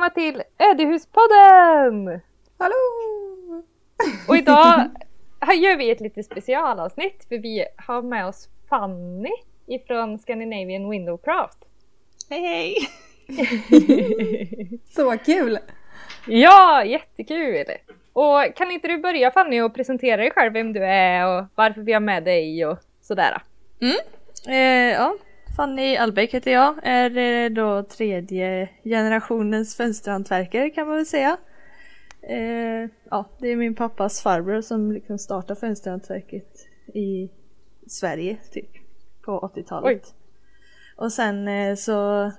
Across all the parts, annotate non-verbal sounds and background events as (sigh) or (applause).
välkomna till Ödehuspodden! Hallå! Och idag (laughs) här gör vi ett lite specialavsnitt för vi har med oss Fanny ifrån Scandinavian Windowcraft. Hej hej! (laughs) Så kul! Ja, jättekul! Och kan inte du börja Fanny och presentera dig själv, vem du är och varför vi har med dig och sådär? Mm. Eh, ja, Fanny Albeck heter jag, är eh, då tredje generationens fönsterhantverkare kan man väl säga. Eh, ja, det är min pappas farbror som liksom startade fönsterhantverket i Sverige typ på 80-talet. Och sen eh, så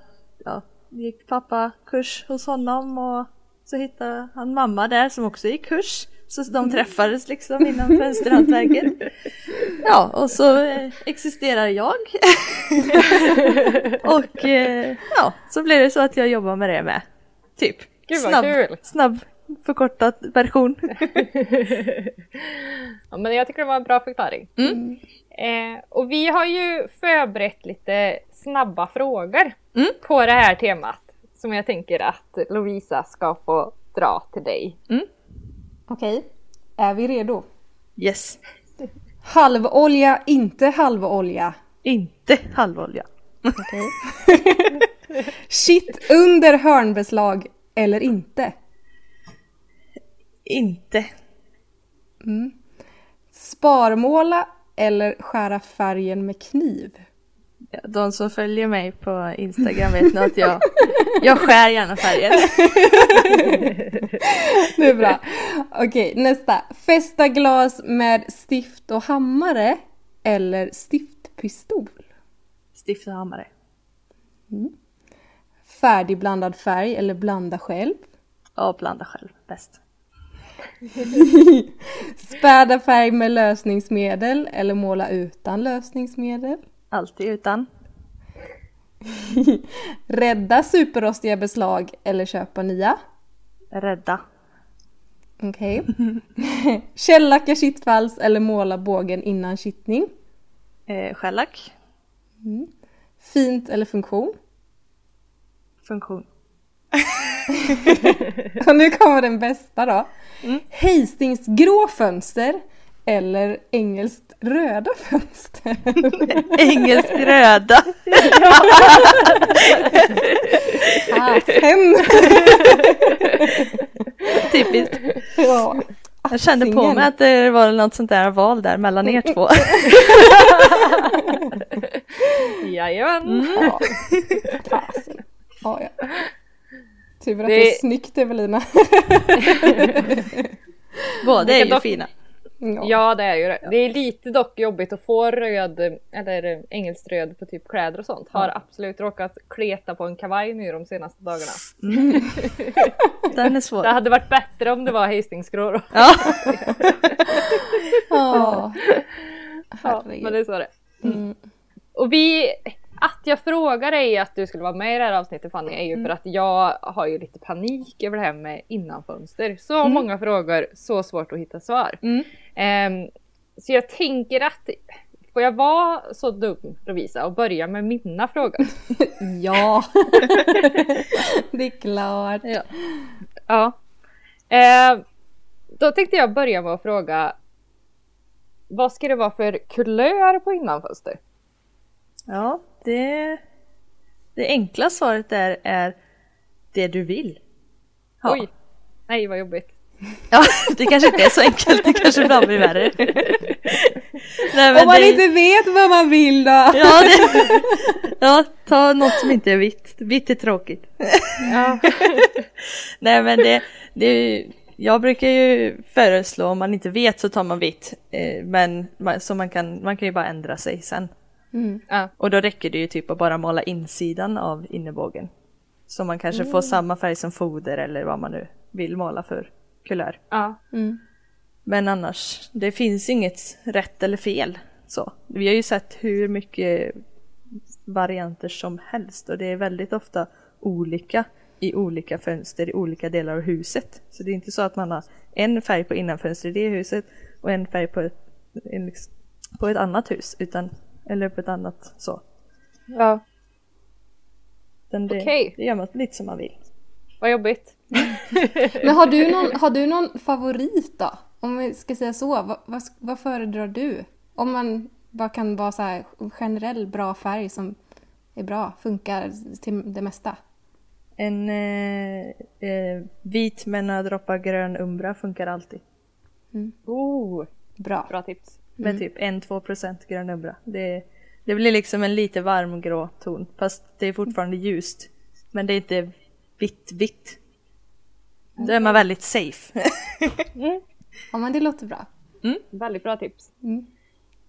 ja, gick pappa kurs hos honom och så hittade han mamma där som också gick kurs. Så de träffades liksom inom fönsterhantverket. (laughs) Ja, och så eh, existerar jag. (laughs) och eh, ja, så blir det så att jag jobbar med det med. Typ. Gud vad snabb, kul! snabb förkortad version. (laughs) Ja, men jag tycker det var en bra förklaring. Mm. Eh, och vi har ju förberett lite snabba frågor Mm. på det här temat som jag tänker att Lovisa ska få dra till dig. Okej, är vi redo? Yes. Halvolja, inte halvolja. Inte halvolja. Okej. (laughs) Shit under hörnbeslag eller inte? Inte. Sparmåla eller skära färgen med kniv? De som följer mig på Instagram vet nog att jag, jag skär gärna färger. (laughs) Det är bra. Okej, nästa. Fästa glas med stift och hammare eller stiftpistol? Stift och hammare. Färdigblandad färg eller blanda själv? Ja, blanda själv. Bäst. (laughs) Späda färg med lösningsmedel eller måla utan lösningsmedel? Alltid utan. (laughs) Rädda superrostiga beslag eller köpa nya? Rädda. Okej. (laughs) Källacka kittfalls eller måla bågen innan kittning? Eh, shellack. Fint eller funktion? Funktion. (laughs) Och nu kommer den bästa då. Hastings grå fönster eller engelskt röda fönster? (laughs) Engelsk röda. (laughs) Fasen! (laughs) Typiskt. ja. Jag kände på mig att det var något sånt där val där mellan er två. Jajamän! Ja. Fasen. Ja, ja. Tur att det... Det- är snyggt Evelina. Båda är ju dock- fina. Ja. Ja det är ju det. Det är lite dock jobbigt att få röd, eller engelskt röd på typ kläder och sånt. Har absolut råkat kleta på en kavaj nu de senaste dagarna. (laughs) Den är Det svår. hade varit bättre om det var Hastingsgrå då. (laughs) Ja. Ja. Ja, men det är så det. Mm. Och vi, att jag frågar dig att du skulle vara med i det här avsnittet Fanny är ju för att jag har ju lite panik över det här med innanfönster. Så många frågor, så svårt att hitta svar. Mm. Ehm, så jag tänker att, får jag vara så dum Lovisa och börja med mina frågor? (laughs) Ja. (laughs) det är klart. ja. ja. Ehm, då tänkte jag börja med att fråga vad ska det vara för kulör på innanfönster? Ja, det, det enkla svaret där är det du vill. Ja. Oj! Nej vad jobbigt. Ja, det kanske inte är så enkelt, det kanske ibland blir värre. (laughs) Nej, Om man det- inte vet vad man vill då. Ja, det, (laughs) ja, ta något som inte är vitt. Vitt är tråkigt. Ja. (laughs) Nej men det, det jag brukar ju föreslå om man inte vet så tar man vitt. Eh, men så man kan, man kan ju bara ändra sig sen. Ja. Och då räcker det ju typ att bara måla insidan av innebågen. Så man kanske får samma färg som foder eller vad man nu vill måla för kulör. Ja. Mm. Men annars, det finns inget rätt eller fel. Så. Vi har ju sett hur mycket varianter som helst och det är väldigt ofta olika i olika fönster i olika delar av huset. Så det är inte så att man har en färg på innanfönstret i det huset och en färg på ett, en, på ett annat hus. Utan, eller på ett annat så. ja. Okej. det gör man lite som man vill. vad jobbigt. (laughs) Men har du någon, har du någon favorit då? Om vi ska säga så, vad, vad, vad föredrar du? Om man bara kan vara så här generell bra färg som är bra, funkar till det mesta. En eh, eh, vit med några droppar grön umbra funkar alltid. Oh, Bra. bra tips. Med typ 1-2% grön umbra. Det, det blir liksom en lite varm grå ton. Fast det är fortfarande ljust. Men det är inte vitt vitt. Då är man väldigt safe. (laughs) Ja men det låter bra. Väldigt bra tips. Mm.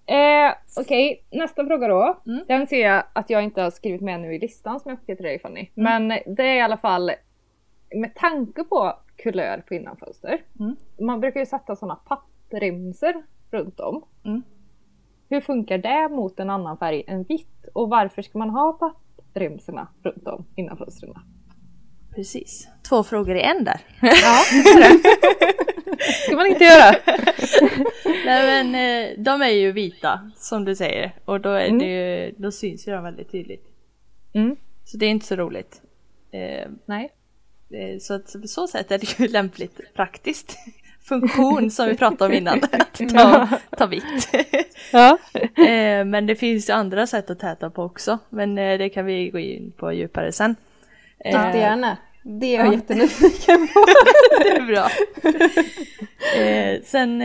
Eh, Okej, nästa fråga då. Den ser jag att jag inte har skrivit med nu i listan som jag skickade till dig Fanny. Men det är i alla fall med tanke på kulör på innanfönster. Mm. Man brukar ju sätta sådana pappremsor runt om. Mm. Hur funkar det mot en annan färg än vitt? Och varför ska man ha pappremsorna runt om innanfönstren? Precis. Två frågor i en där. Ja, det (laughs) det. ska man inte göra. (laughs) Nej men eh, de är ju vita som du säger. Och då, är det ju, då syns ju de väldigt tydligt. Mm. Så det är inte så roligt. Eh, Nej. Eh, Så att på så sätt är det ju (laughs) lämpligt praktiskt. Funktion som vi pratade om innan. (laughs) ta, ta vitt. (laughs) Ja. (laughs) Eh, Men det finns ju andra sätt att täta på också. Men eh, det kan vi gå in på djupare sen. Eh, Jättegärna. Det är jag jättenyfiken på. Det är bra. Sen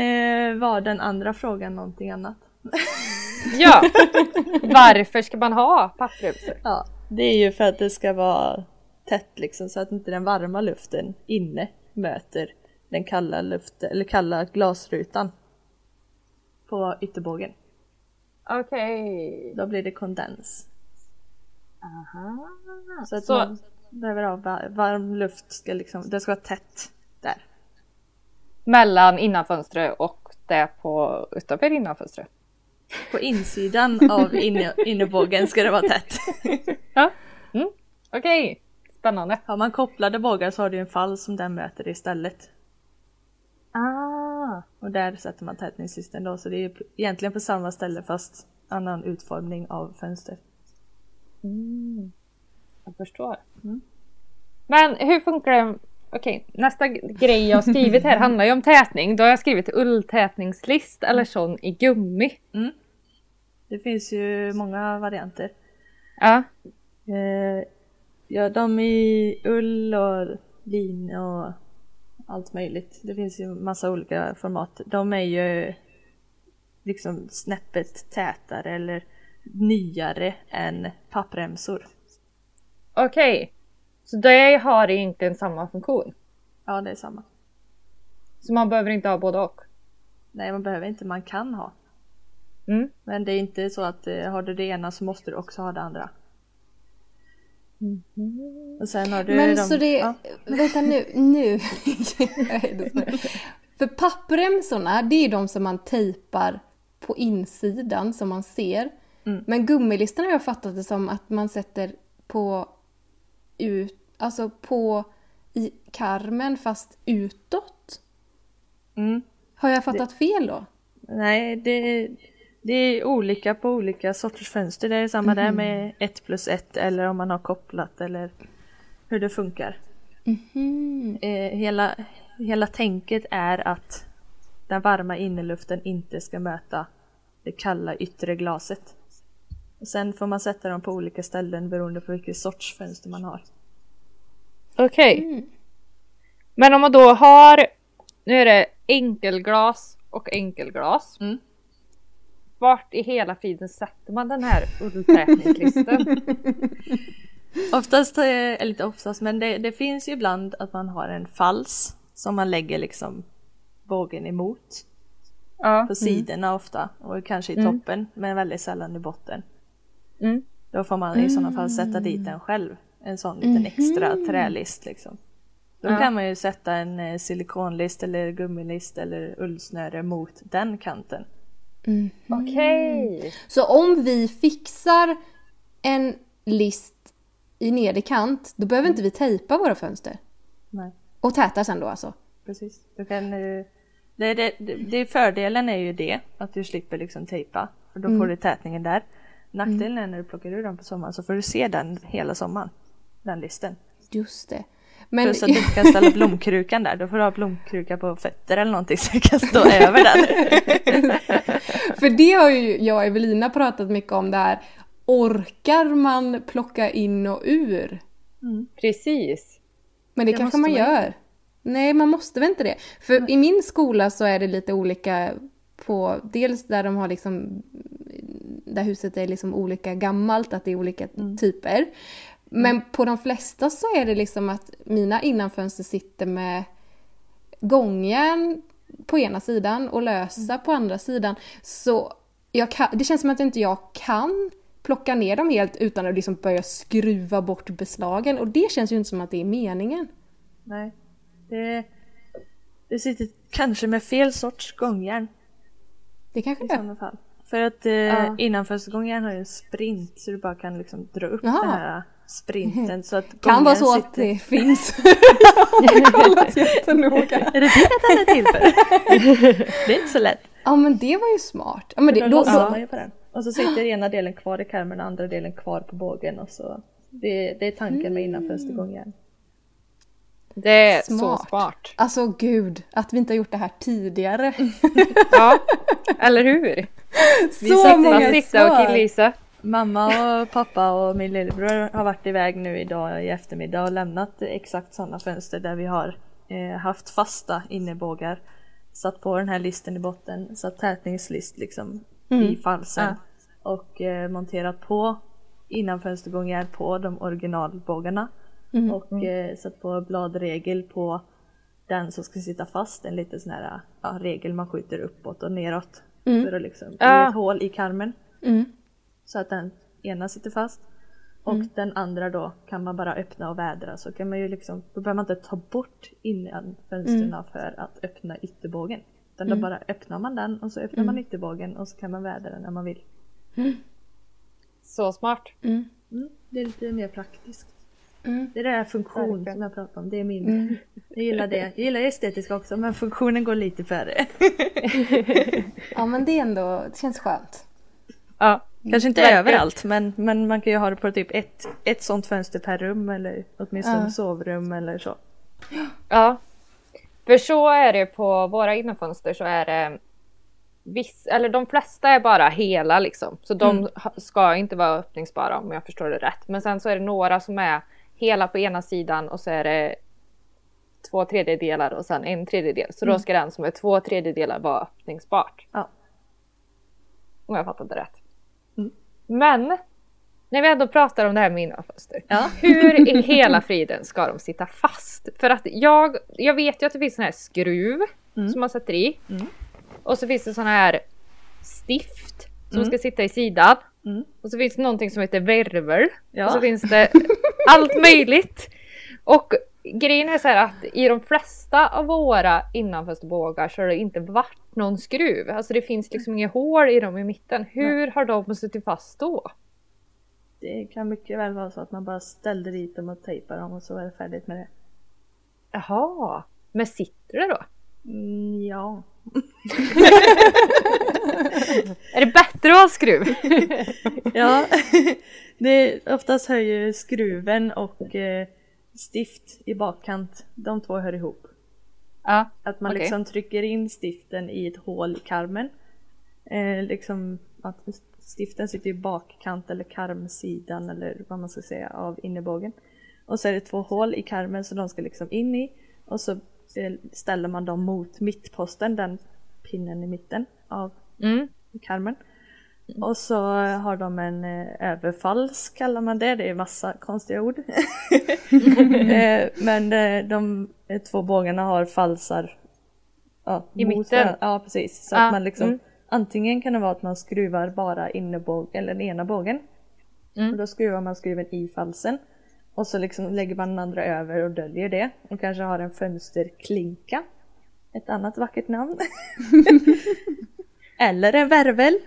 var den andra frågan någonting annat. ja. Varför ska man ha pappremsor? Ja, det är ju för att det ska vara tätt liksom så att inte den varma luften inne möter den kalla luften eller kalla glasrutan på ytterbågen. Okej. Då blir det kondens. Aha. Så att Så- man behöver ha va- varm luft, ska liksom, det ska vara tätt där. Mellan innanfönstret och det på utanför innanfönstret. På insidan av (laughs) inne, innerbågen ska det vara tätt. (laughs) Ja. Mm. Okej. Spännande. Har man kopplade bågar så har du en fall som den möter istället. Ah. Och där sätter man tätningssystem då, så det är egentligen på samma ställe fast annan utformning av fönster. Mm. Jag förstår. Mm. Men hur funkar det? Okej, nästa grej jag har skrivit här (laughs) handlar ju om tätning. Då har jag skrivit ulltätningslist eller sån i gummi. Det finns ju många varianter. Ja. Eh, ja, de i ull och lin och allt möjligt. Det finns ju massa olika format. De är ju liksom snäppet tätare eller nyare än pappremsor. Okej. Så det har egentligen samma funktion. Ja, det är samma. Så man behöver inte ha både och. Nej, man behöver inte, man kan ha. Mm. Men det är inte så att eh, har du det ena så måste du också ha det andra. Och sen har du Men de, så det, ja, vänta nu, nu. (laughs) Det. För pappremsorna, det är de som man tejpar på insidan som man ser. Mm. Men gummilistan har jag fattat det som att man sätter på ut, alltså på i karmen fast utåt. mm. Har jag fattat fel då? Nej, det, det är olika på olika sorters fönster. Det är samma där med 1 plus 1 eller om man har kopplat eller hur det funkar. Eh, hela, hela tänket är att den varma inneluften inte ska möta det kalla yttre glaset. Och sen får man sätta dem på olika ställen beroende på vilket sorts fönster man har. Okej. Men om man då har, nu är det enkelglas och enkelglas. Mm. Vart i hela friden sätter man den här ulltätningslisten? (laughs) Oftast, eh, eller inte oftast, men det, det finns ju ibland att man har en fals som man lägger liksom bågen emot. ja. På sidorna ofta och kanske i toppen men väldigt sällan i botten. Mm. Då får man i sådana fall sätta dit den själv. En sån liten extra trälist liksom. Då Ja. kan man ju sätta en eh, silikonlist eller gummilist eller ullsnöre mot den kanten. Okej. Så om vi fixar en list i nedre kant, då behöver inte vi tejpa våra fönster. Nej, Och täta sen då alltså. precis. Du kan, eh, det, det, det, det, fördelen är ju det, att du slipper liksom tejpa. För då får du tätningen där. Nackdelen är när du plockar ur den på sommaren så får du se den hela sommaren. Den listen. Just det. Men Plus att du inte kan ställa blomkrukan där, då får du ha blomkruka på fötter eller någonting så du kan stå (laughs) över den. För det har ju jag och Evelina pratat mycket om det här. Orkar man plocka in och ur? Precis. Men det, Det kanske man man gör. Nej, man måste väl inte det. För i min skola så är det lite olika på, dels där de har liksom, där huset är liksom olika gammalt, att det är olika typer. Men på de flesta så är det liksom att mina innanfönster sitter med gångjärn på ena sidan och lösa på andra sidan. Så kan, det känns som att inte jag kan plocka ner dem helt utan att liksom börja skruva bort beslagen. Och det känns ju inte som att det är meningen. Nej, det, det sitter kanske med fel sorts gångjärn Det kanske i det är. sådana fall. För att eh, Ja. innanförstgångjärn har ju en sprint så du bara kan liksom dra upp Jaha. den här sprinten så att Kan vara så att sitter... det finns. (laughs) jag har kollat jättenoga. Är det det den är till för? (laughs) det är inte så lätt. Ja men det var ju smart. Ja, men det, Då då, då, man ju på den. Och så sitter ena delen kvar i karmen och andra delen kvar på bågen och så. Det, det är tanken med innanfönstergångjärn. Det är Smart. så smart. alltså gud, att vi inte har gjort det här tidigare. (laughs) Ja, eller hur? (laughs) så många Bara sitta och svar. killgissa. Mamma och pappa och min lillebror har varit iväg nu idag i eftermiddag och lämnat exakt sådana fönster där vi har eh, haft fasta innebågar. Satt på den här listen i botten, satt tätningslist liksom i falsen. Och eh, monterat på innanfönstergångjärn på de originalbågarna. Och eh, satt på bladregel på den som ska sitta fast, en liten sån här ja, regel man skjuter uppåt och neråt. För att liksom, i Ah. ett hål i karmen. Mm. Så att den ena sitter fast. Och den andra då kan man bara öppna och vädra så kan man ju liksom, då behöver man inte ta bort innanfönstren för att öppna ytterbågen. Utan då bara öppnar man den och så öppnar man ytterbågen och så kan man vädra den när man vill. Så smart. Mm. Mm, det är lite mer praktiskt. Mm. Det är det här funktion Verkligen. som jag pratar om, det är min. Jag gillar det. Jag gillar estetiska också men funktionen går lite före. (laughs) Ja men det är ändå, det känns skönt. Ja, Kanske inte Verkligen. överallt men, men man kan ju ha det på typ ett, ett sånt fönster per rum eller åtminstone Ja. sovrum eller så. Ja. För så är det på våra innanfönster så är det viss, eller de flesta är bara hela liksom. Så de ha- ska inte vara öppningsbara om jag förstår det rätt. Men sen så är det några som är hela på ena sidan och så är det två tredjedelar och sen en tredjedel. Så då ska den som är två tredjedelar vara öppningsbart. Ja. Om jag fattade rätt. Mm. Men när vi ändå pratar om det här med innanfönster. Ja. (laughs) Hur i hela friden ska de sitta fast? För att jag, jag vet ju att det finns sån här skruv Mm. som man sätter i. Mm. Och så finns det sån här stift som Mm. ska sitta i sidan. Mm. Och så finns det någonting som heter värvel. Ja. Och så finns det (laughs) allt möjligt. Och grejen är så här att i de flesta av våra innanfönsterbågar så har det inte varit någon skruv. Alltså det finns liksom inga hål i dem i mitten. Hur har de suttit fast då? Det kan mycket väl vara så att man bara ställde dit dem och tejpade dem och så är det färdigt med det. Jaha, men sitter det då? Mm, ja. (laughs) Är det bättre att ha skruv? (laughs) ja. det, oftast hör ju skruven och eh, stift i bakkant, de två hör ihop. ja, Att man Okej. liksom trycker in stiften i ett hål i karmen. Eh, liksom att stiften sitter i bakkant eller karmsidan eller vad man ska säga av innebågen. Och så är det två hål i karmen så de ska liksom in i. Och så eh, ställer man dem mot mittposten, den pinnen i mitten av mm. Karmen. Och så har de en eh, överfalls kallar man det, det är massa konstiga ord. (laughs) eh, men eh, de två bågarna har falsar ja, I mot mitten? Ja precis. Så Ja, att man liksom mm. Antingen kan det vara att man skruvar bara innebåg eller den ena bågen. Mm. Och då skruvar man skruven i falsen. Och så liksom lägger man den andra över och döljer det. Och kanske har en fönsterklinka. Ett annat vackert namn. (laughs) eller en värvel.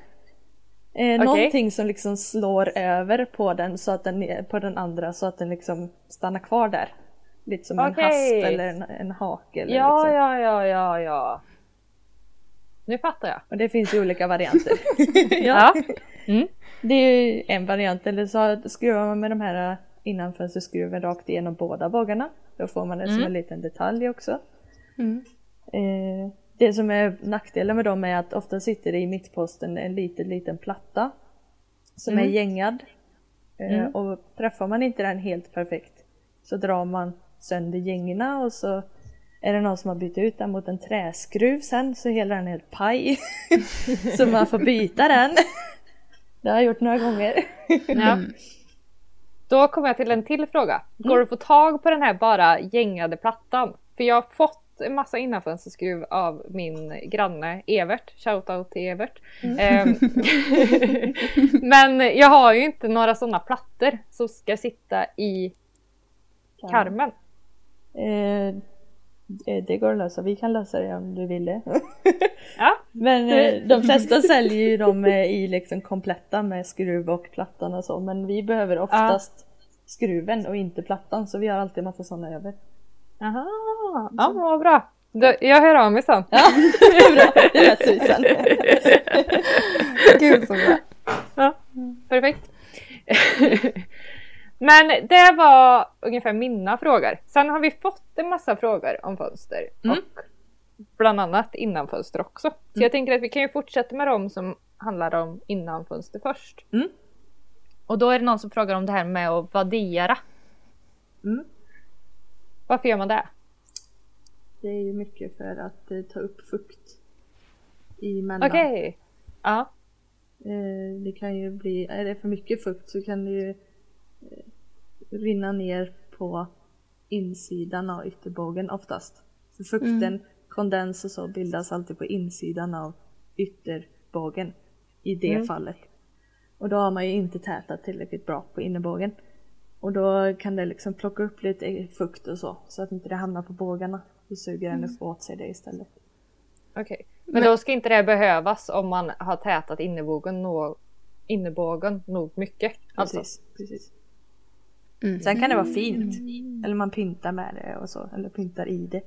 Eh, Någonting som liksom slår över på den, så att den på den andra så att den liksom stannar kvar där. Lite som en Okej. hasp eller en, en hake. Eller Ja, liksom. ja, ja, ja, ja. Nu fattar jag. Och det finns ju olika varianter. (laughs) Ja. Mm. Det är ju en variant, eller så skruvar man med de här innanfönsterskruven rakt igenom båda bågarna. Då får man det som Mm. en liten detalj också. Mm. Eh, det som är nackdelen med dem är att ofta sitter det i mittposten en liten, liten platta som är Mm. gängad. Eh, Mm. Och träffar man inte den helt perfekt så drar man sönder gängorna och så är det någon som har bytt ut den mot en träskruv sen så hela den är helt paj. (laughs) så man får byta den. Det har jag gjort några gånger. Ja. Då kommer jag till en till fråga. Går det att få tag på den här bara gängade plattan? För jag har fått en massa innanfönsterskruv av min granne Evert. Shoutout till Evert. Ehm, (laughs) Men jag har ju inte några sådana plattor som ska sitta i karmen. Eh, det- det går att lösa, vi kan lösa det om du vill det. Ja. (laughs) Men eh, de flesta säljer ju dem eh, i liksom kompletta med skruv och plattan och så men vi behöver oftast skruven och inte plattan så vi har alltid massa sådana över. Aha, ja vad bra. Då, jag hör av mig sen. Ja, det är bra. Det vi sen. Gud så bra. Ja, perfekt. Men det var ungefär mina frågor. Sen har vi fått en massa frågor om fönster Mm. och bland annat innanfönster också. Så jag tänker att vi kan ju fortsätta med dem som handlar om innanfönster först. Mm. Och då är det någon som frågar om det här med att vaddera. Mm. Varför gör man det? Det är ju mycket för att eh, ta upp fukt emellan. Okej. Ja. Eh, det kan ju bli, är det för mycket fukt så kan det ju eh, rinna ner på insidan av ytterbågen oftast. För fukten, kondens och så bildas alltid på insidan av ytterbågen i det Mm. fallet. Och då har man ju inte tätat tillräckligt bra på innerbågen. Och då kan det liksom plocka upp lite fukt och så, så att inte det hamnar på bågarna. Då suger den åt sig det istället. Okej. Men, då ska inte det behövas om man har tätat innebågen, nå- innebågen nog mycket. Alltså. Precis, precis. Mm. Sen kan det vara fint. Eller man pyntar med det och så. Eller pyntar i det.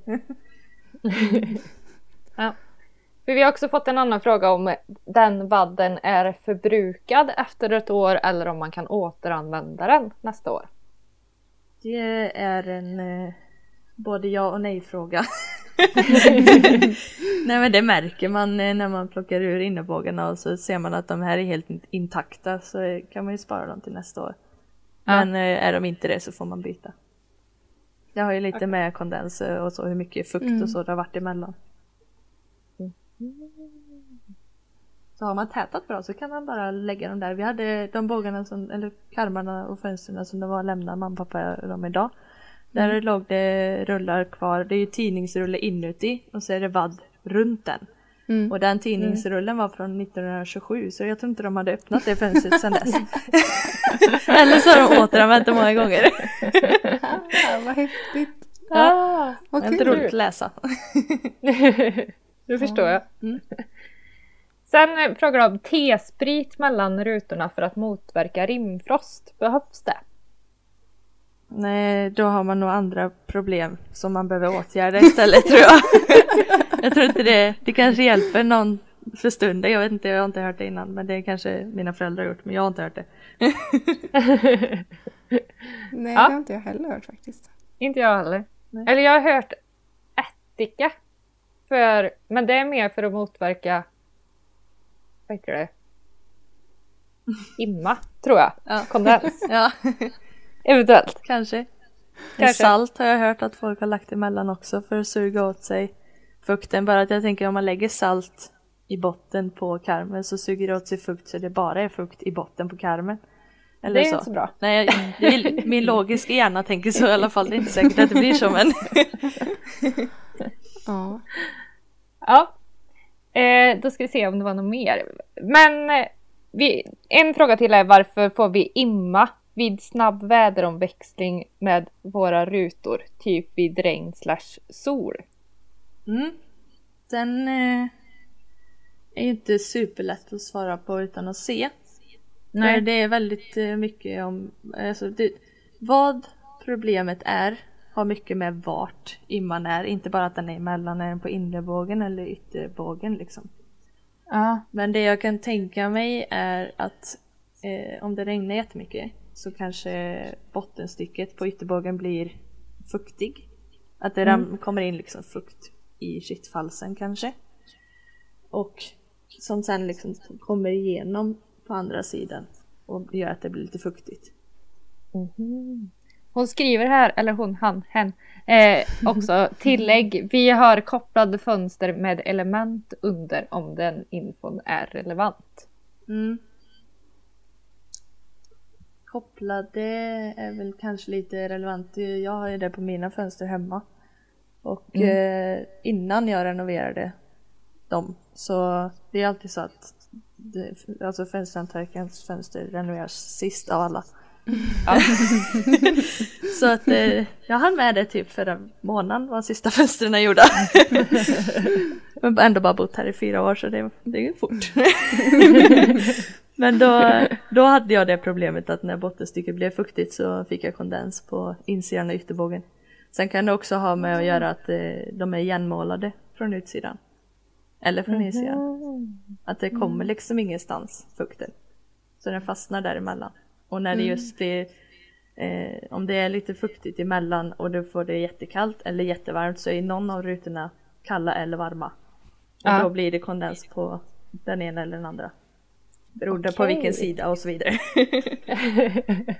(laughs) Ja. För vi har också fått en annan fråga om den vadden är förbrukad efter ett år eller om man kan återanvända den nästa år. Det är en eh, både ja och nej fråga. (laughs) nej men det märker man eh, när man plockar ur innebågarna och så ser man att de här är helt intakta så kan man ju spara dem till nästa år. Ja. Men eh, är de inte det så får man byta. Det har ju lite med kondens och så hur mycket fukt och så det har varit emellan. Så har man tätat bra så kan man bara lägga dem där. Vi hade de bågarna som, eller karmarna och fönstren som det var lämnade mamma och pappa dem idag. Där låg det rullar kvar. Det är ju tidningsrulle inuti och så är det vadd runt den. Mm. Och den tidningsrullen var från 1927 så jag tror inte de hade öppnat det fönstret sedan dess. (laughs) Eller så har de återanvänt det många gånger. (laughs) Ja, vad häftigt. Ah, Vad Det är inte kul. roligt att läsa. (laughs) det förstår jag. Mm. (laughs) Sen frågar de om T-sprit mellan rutorna för att motverka rimfrost. Behövs det? Nej, då har man nog andra problem som man behöver åtgärda istället tror jag. (laughs) jag tror inte det, det kanske hjälper någon för stunden. Jag vet inte, jag har inte hört det innan men det kanske mina föräldrar har gjort men jag har inte hört det. (laughs) Nej, Ja. det har inte jag heller hört faktiskt. Inte jag heller. Nej. Eller jag har hört ättika. För, men det är mer för att motverka vad heter det? Imma, tror jag. Ja. Kondens. (laughs) Ja, Eventuellt. kanske. Kanske. Salt har jag hört att folk har lagt emellan också för att suga åt sig fukten. Bara att jag tänker om man lägger salt i botten på karmen så suger det åt sig fukt så det bara är fukt i botten på karmen. Eller Det är så. inte så bra. Nej, jag- min logiska hjärna tänker så i alla fall. Det är inte säkert att det blir så men. (laughs) Ja. Ja. Eh, då ska vi se om det var något mer. Men eh, vi, en fråga till är varför får vi imma vid snabb väderomväxling med våra rutor? Typ vid regn slash sol. Mm. Den eh, är ju inte superlätt att svara på utan att se. För det är väldigt eh, mycket om alltså, det, vad problemet är har mycket med vart imman är. Inte bara att den är emellan, är den på innerbågen eller ytterbågen liksom. Ja. Men det jag kan tänka mig är att eh, om det regnar jättemycket så kanske bottenstycket på ytterbågen blir fuktig. Att det ram- kommer in liksom fukt i sittfalsen kanske. Och som sen liksom kommer igenom på andra sidan och gör att det blir lite fuktigt. Hon skriver här, eller hon, han, hen, eh, också (laughs) tillägg. Vi har kopplade fönster med element under om den infon är relevant. Mm. Kopplade är väl kanske lite relevant. Jag har ju det på mina fönster hemma. Och eh, innan jag renoverade dem så det är alltid så att det, alltså fönsterhantverkarens fönster renoveras sist av alla. Ja. (laughs) Så att eh, jag hann med det typ förra månaden var sista fönstren gjorda. (laughs) Men ändå bara bott här i fyra år så det, det är ju fort. (laughs) Men då, då hade jag det problemet att när bottenstycket blev fuktigt så fick jag kondens på insidan av ytterbågen. Sen kan det också ha med att göra att eh, de är igenmålade från utsidan. Eller från insidan. Att det kommer liksom ingenstans fukten. Så den fastnar däremellan. Och när det just blir eh, om det är lite fuktigt emellan och du får det jättekallt eller jättevarmt så är någon av rutorna kalla eller varma. Och Ja. då blir det kondens på den ena eller den andra. Beroende på Okej. vilken sida och så vidare. (laughs)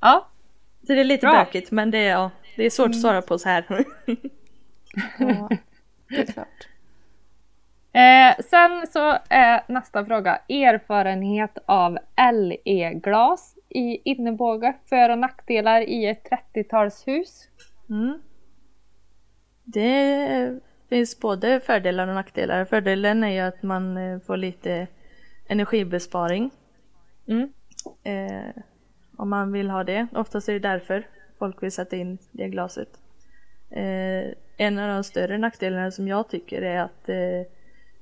Ja, så det är lite Bra. bökigt men det är, ja, det är svårt att svara på så här. (laughs) (laughs) Ja, det är klart. Eh, sen så är nästa fråga erfarenhet av LE-glas i innebåge, för och nackdelar i ett 30-talshus. Mm. Det finns både fördelar och nackdelar. Fördelen är ju att man eh, får lite energibesparing Mm. eh, om man vill ha det. Oftast är det därför folk vill sätta in det glaset. Eh, en av de större nackdelarna som jag tycker är att eh,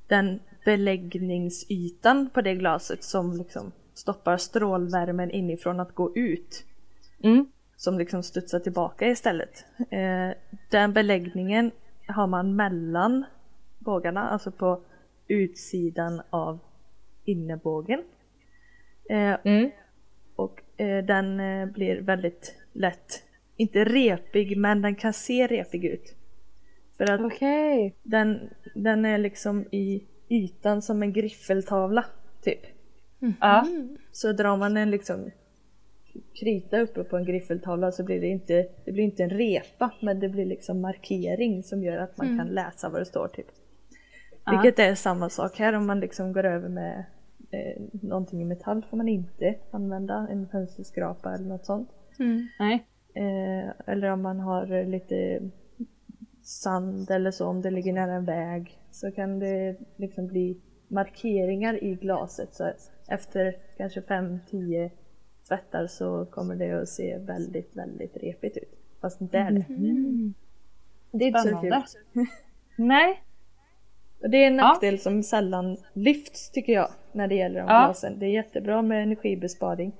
den beläggningsytan på det glaset som liksom stoppar strålvärmen inifrån att gå ut Mm. som liksom studsar tillbaka istället. Eh, den beläggningen har man mellan bågarna, alltså på utsidan av innebågen. Eh, Mm. och eh, den blir väldigt lätt, inte repig, men den kan se repig ut. För att Okej. den, den är liksom i ytan som en griffeltavla, typ. Ja. Så drar man en liksom krita uppe på en griffeltavla så blir det inte, det blir inte en repa men det blir liksom markering som gör att man kan läsa vad det står typ. Ja. Vilket är samma sak här om man liksom går över med eh, någonting i metall får man inte använda en fönsterskrapa eller något sånt. Mm. Nej. Eh, eller om man har lite sand eller så, om det ligger nära en väg så kan det liksom bli markeringar i glaset. Så efter kanske 5-10 tvättar så kommer det att se väldigt, väldigt repigt ut. Fast inte är det. Det är inte så kul. (laughs) Nej. Och det är en Ja. nackdel som sällan lyfts tycker jag när det gäller de Ja. glasen. Det är jättebra med energibesparing.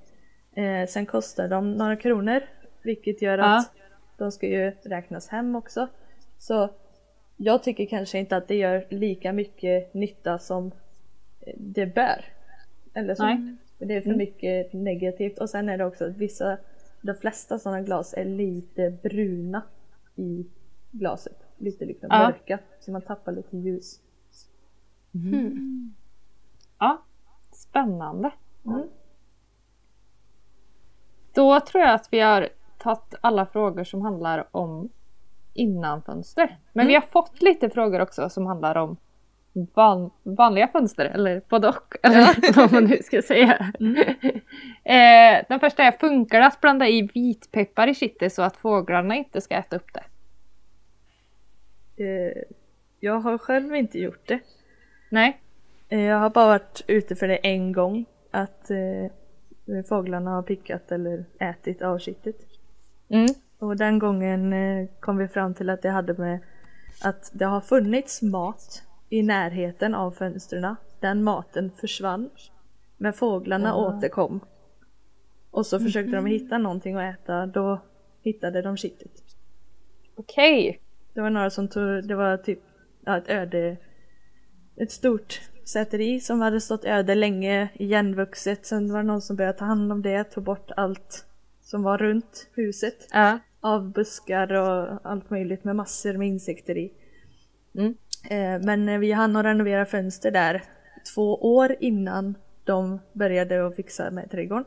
Eh, sen kostar de några kronor vilket gör Ja. att de ska ju räknas hem också. Så jag tycker kanske inte att det gör lika mycket nytta som det bör. Eller så. Nej. Det är för mycket negativt och sen är det också att vissa, de flesta sådana glas är lite bruna i glaset. Lite liksom Ja. mörka så man tappar lite ljus. Ja. Spännande. Mm. Då tror jag att vi har tagit alla frågor som handlar om innanfönster. Men vi har fått lite frågor också som handlar om van, vanliga fönster, eller både och, (laughs) eller vad man nu ska säga. eh, den första är, funkar det att blanda i vitpeppar i kittet så att fåglarna inte ska äta upp det? Eh, jag har själv inte gjort det. Nej? Eh, jag har bara varit ute för det en gång. Att eh, fåglarna har pickat eller ätit av kittet. Mm. Och den gången eh, kom vi fram till att det hade med att det har funnits mat i närheten av fönstren. Den maten försvann. Men fåglarna återkom. Och så försökte de hitta någonting att äta. Då hittade de kittet. Okej. Det var några som tog, det var typ ja, ett öde, ett stort säteri som hade stått öde länge, igenvuxet. Sen var det någon som började ta hand om det, tog bort allt som var runt huset. Ja. av buskar och allt möjligt med massor med insekter i. Mm. Eh, men vi hann att renovera fönster där två år innan de började att fixa med trädgården.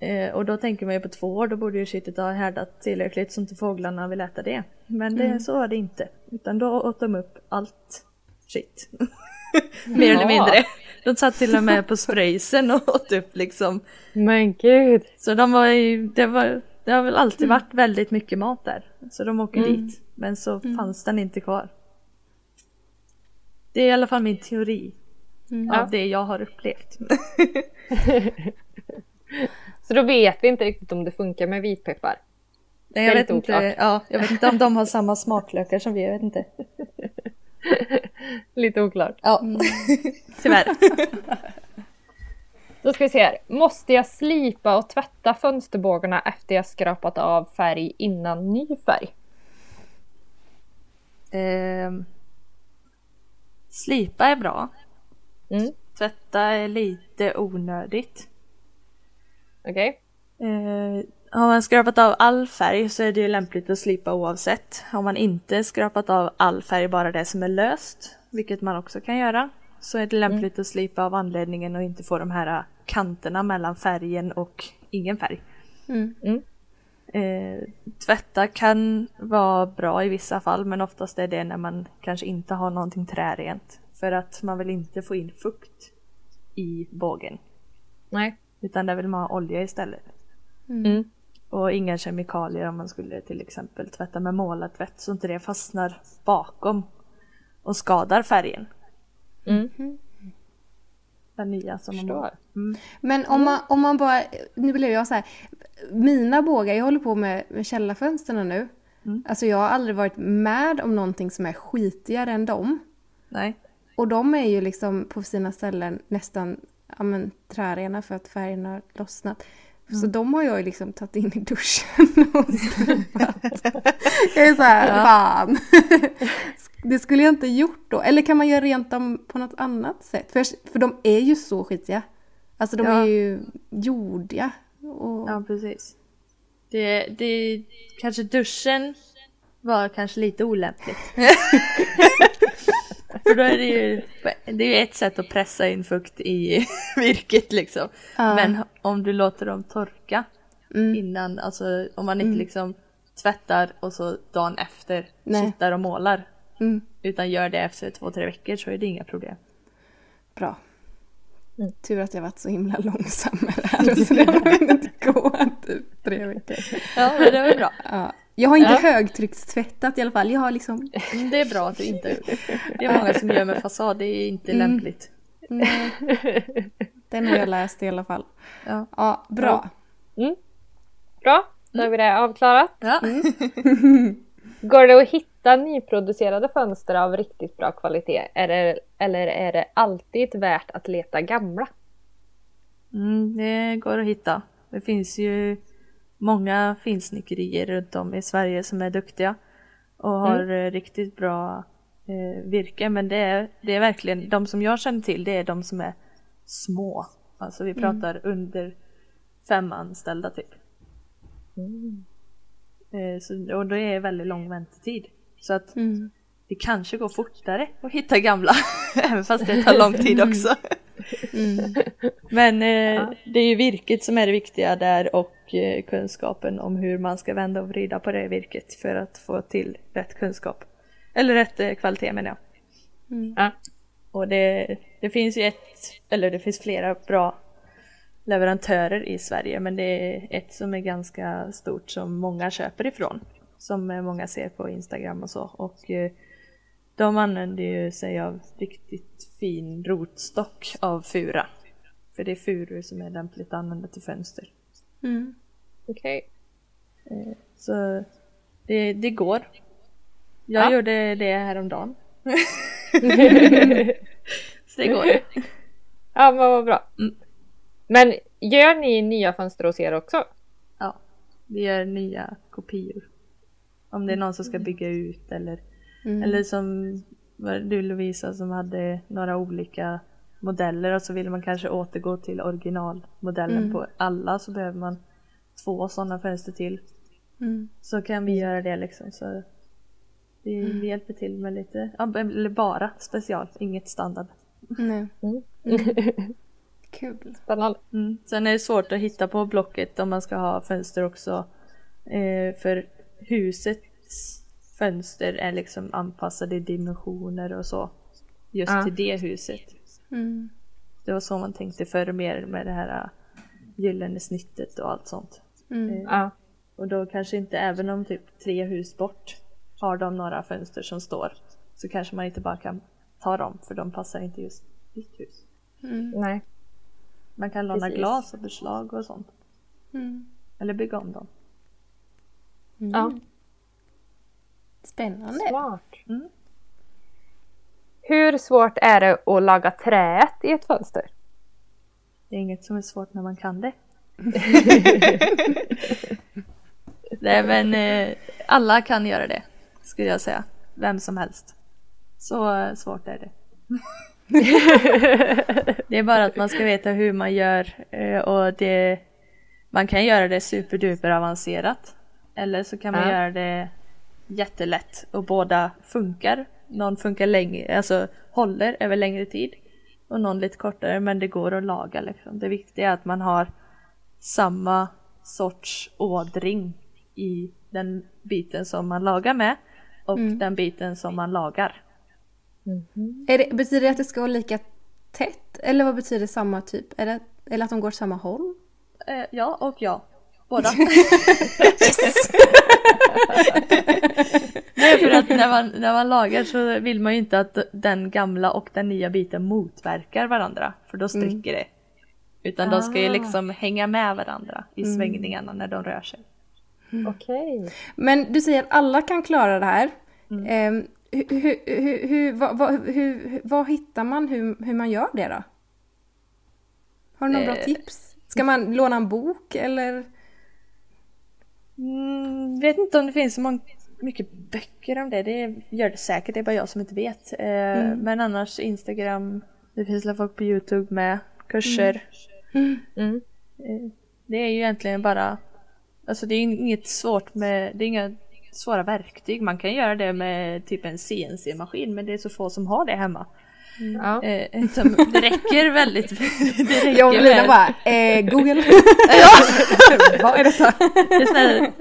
Eh, och då tänker man ju på två år, då borde ju shitet ha härdat tillräckligt så inte fåglarna vill äta det. Men det, så var det inte. Utan då åt de upp allt shit. (laughs) Mer eller Ja. mindre. De satt till och med på spraysen och åt upp liksom. Men gud. Så de var ju, det var, det har väl alltid varit väldigt mycket mat där. Så de åker dit. Men så fanns den inte kvar. Det är i alla fall min teori. Ja. Av det jag har upplevt. (laughs) (laughs) Så då vet vi inte riktigt om det funkar med vitpeppar. Nej, jag, vet inte, oklart. ja, jag vet inte om de har (laughs) samma smaklökar som vi, jag vet inte. Lite oklart. Ja, tyvärr. Då ska vi se här. Måste jag slipa och tvätta fönsterbågarna efter jag skrapat av färg innan ny färg? Ehm, slipa är bra. Mm. Tvätta är lite onödigt. Okej? Eh, har man skrapat av all färg så är det ju lämpligt att slipa oavsett. Har man inte skrapat av all färg, bara det som är löst, vilket man också kan göra, så är det lämpligt att slipa av anledningen och inte få de här kanterna mellan färgen och ingen färg. Mm. Mm. Eh, tvätta kan vara bra i vissa fall men oftast är det när man kanske inte har någonting trärent. För att man vill inte få in fukt i bågen. Nej. Utan där vill man ha olja istället. Mm. Och inga kemikalier om man skulle till exempel tvätta med målartvätt så inte det fastnar bakom och skadar färgen. Mm. Den nya som man Förstår. målar. Mm. Men om man, om man bara, nu blev jag så här. Mina bågar, jag håller på med, med källarfönsterna nu. Mm. Alltså jag har aldrig varit med om någonting som är skitigare än dem. Nej. Och de är ju liksom på sina ställen nästan ja, men, trärena för att färgen har lossnat. Så de har jag ju liksom tagit in i duschen och (laughs) skrubbat. Jag är så här, fan. (laughs) Det skulle jag inte gjort då. Eller kan man göra rent dem på något annat sätt? För, för de är ju så skitiga. Alltså de Ja. är ju jordiga. Och, Ja precis. Det, det, kanske duschen var kanske lite olämpligt. (laughs) För då är det ju, det är ett sätt att pressa in fukt i (laughs) virket liksom. Ja. Men om du låter dem torka Mm. innan, alltså om man inte liksom tvättar och så dagen efter Nej. kittar och målar. Mm, Utan gör det efter två, tre veckor så är det inga problem. bra. Mm. Tur att jag varit så himla långsam med det här. Så det har inte gå typ tre veckor. Ja men det var bra. Ja. Jag har inte Ja. högtryckstvättat i alla fall. Jag har liksom... Mm, Det är bra att du inte har gjort det. Det är många som gör med fasad, det är inte Mm. lämpligt. Nej. Den har jag läst i alla fall. Ja. Ja, bra. Bra, då har vi det avklarat. Ja. Går det att hitta nyproducerade fönster av riktigt bra kvalitet? Är det, eller är det alltid värt att leta gamla? Mm, det går att hitta. Det finns ju många finsnickerier runt om i Sverige som är duktiga och har eh, riktigt bra eh, virke. Men det är, det är verkligen, de som jag känner till det är de som är små. Alltså vi pratar under fem anställda typ. Eh, så, och det är väldigt lång väntetid. Så att Mm. det kanske går fortare att hitta gamla, (laughs) även fast det tar lång tid också. Mm. (laughs) Men eh, det är ju virket som är det viktiga där och eh, kunskapen om hur man ska vända och vrida på det virket för att få till rätt kunskap. Eller rätt eh, kvalitet menar jag. Mm. Ja. Och det, det finns ju ett, eller det finns flera bra leverantörer i Sverige men det är ett som är ganska stort som många köper ifrån. Som eh, många ser på Instagram och så. Och eh, de använder ju sig av riktigt fin rotstock av fura. För det är furu som är lämpligt att använda till fönster. Mm. Okej. Så det, det går. Jag Ja. gjorde det häromdagen. (laughs) så det går. Ja, men vad bra. Mm. Men gör ni nya fönster hos er också? Ja, vi gör nya kopior. Om det är någon som ska bygga ut eller, Mm. eller som du Lovisa som hade några olika modeller och så vill man kanske återgå till originalmodellen Mm. på alla så behöver man två sådana fönster till. Mm. Så kan vi göra det liksom. Så vi, vi hjälper till med lite, eller bara special, inget standard. Nej. Mm. (laughs) Kul. Spännande. Mm. Sen är det svårt att hitta på blocket om man ska ha fönster också. Eh, för husets fönster är liksom anpassade i dimensioner och så. Just Ja. till det huset. Mm. Det var så man tänkte förr mer med det här äh, gyllene snittet och allt sånt. Mm. Ja. Och då kanske inte, även om typ tre hus bort har de några fönster som står så kanske man inte bara kan ta dem för de passar inte just ditt hus. Mm. Nej. Man kan låna Precis. glas och beslag och sånt. Mm. Eller bygga om dem. Ja. Spännande. Smart. Mm. Hur svårt är det att laga träet i ett fönster? Det är inget som är svårt när man kan det. (laughs) Nej men eh, alla kan göra det. Skulle jag säga. Vem som helst. Så eh, svårt är det. (laughs) det är bara att man ska veta hur man gör eh, och det man kan göra det superduper avancerat. Eller så kan man Ja. göra det jättelätt och båda funkar. Någon funkar längre, alltså håller över längre tid och någon lite kortare men det går att laga liksom. Det viktiga är att man har samma sorts ådring i den biten som man lagar med och den biten som man lagar. Är det, betyder det att det ska vara lika tätt? Eller vad betyder samma typ? Det, eller att de går åt samma håll? Eh, ja och ja. Båda. (laughs) (laughs) Nej för att när man, när man lagar så vill man ju inte att den gamla och den nya biten motverkar varandra för då spricker det. Utan de ska ju Ah. liksom hänga med varandra i svängningarna när de rör sig. Okej. Men du säger att alla kan klara det här. Ehm, hur, hur, hur, hur, vad, vad, hur, vad hittar man hur, hur man gör det då? Har du några bra Eh. tips? Ska man låna en bok eller? Mm, vet inte om det finns så många, mycket böcker om det. Det gör det säkert, det är bara jag som inte vet. Eh, Men annars Instagram, det finns väl folk på Youtube med kurser. Mm. Eh, Det är ju egentligen bara, alltså det är inget svårt med, det är inga svåra verktyg. Man kan göra det med typ en CNC-maskin men det är så få som har det hemma. Ja. Eh, utan det räcker väldigt, (laughs) det räcker Jag och Lina bara, eh, Google. (laughs) (laughs) vad är detta? Det är sån här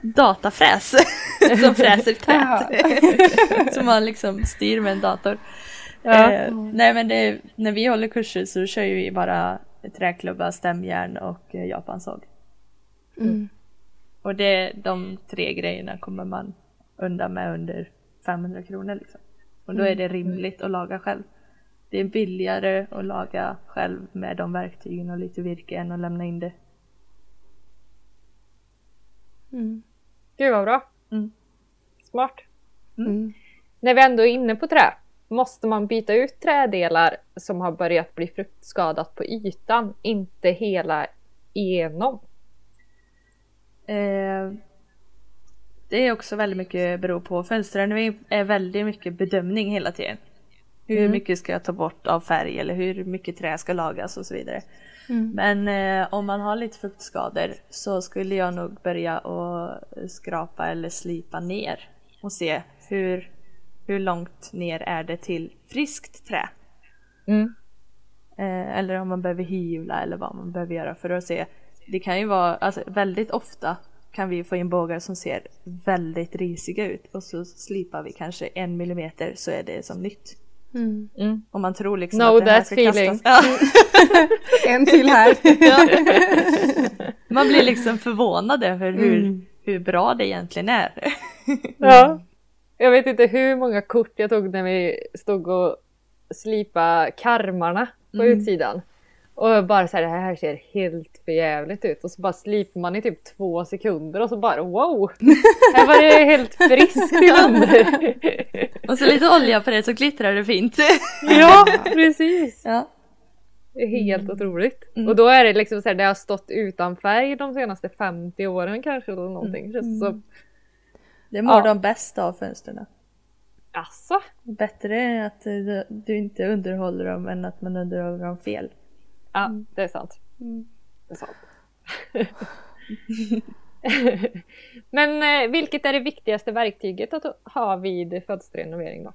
datafräs som fräser tät. som man liksom styr med en dator. Ja. Eh, nej men det, när vi håller kurser så kör vi bara träklubba, stämjärn och eh, japansåg. Mm. Och det, de tre grejerna kommer man undan med under 500 kronor liksom. Och då är det rimligt att laga själv. Det är billigare att laga själv med de verktygen och lite virke än att lämna in det. Mm. Gud vad bra. Mm. Smart. Mm. När vi ändå är inne på trä, måste man byta ut trädelar som har börjat bli fruktskadat på ytan, inte hela igenom? Eh, det är också väldigt mycket beror på. Fönstren är väldigt mycket bedömning hela tiden. Hur mycket ska jag ta bort av färg eller hur mycket trä ska lagas och så vidare. Mm. Men eh, om man har lite fuktskador så skulle jag nog börja och skrapa eller slipa ner och se hur, hur långt ner är det till friskt trä. Mm. Eh, eller om man behöver hyvla eller vad man behöver göra för att se. Det kan ju vara, alltså väldigt ofta kan vi få in bågar som ser väldigt risiga ut och så slipar vi kanske en millimeter så är det som nytt. Mm. Mm. Om man tror liksom Know att det här ska feeling. kastas. (laughs) Ja. (laughs) En till här. (laughs) Man blir liksom förvånad över hur, Mm. hur bra det egentligen är. Ja. Jag vet inte hur många kort jag tog när vi stod och slipa karmarna på utsidan. Och bara så här, det här ser helt förjävligt ut. Och så bara slipar man i typ två sekunder och så bara wow! (laughs) Här var det helt friskt inunder. (laughs) Och så lite olja på det så glittrar det fint. (laughs) ja, precis! Ja. Det är helt otroligt. Mm. Och då är det liksom så här, det har stått utan färg de senaste 50 åren kanske eller någonting. Det som. Det mår Ja. de bäst av fönstren. Asså? Bättre att du, du inte underhåller dem än att man underhåller dem fel. Ja, det är sant. Det är sant. (laughs) Men eh, vilket är det viktigaste verktyget att ha vid födelserenovering då?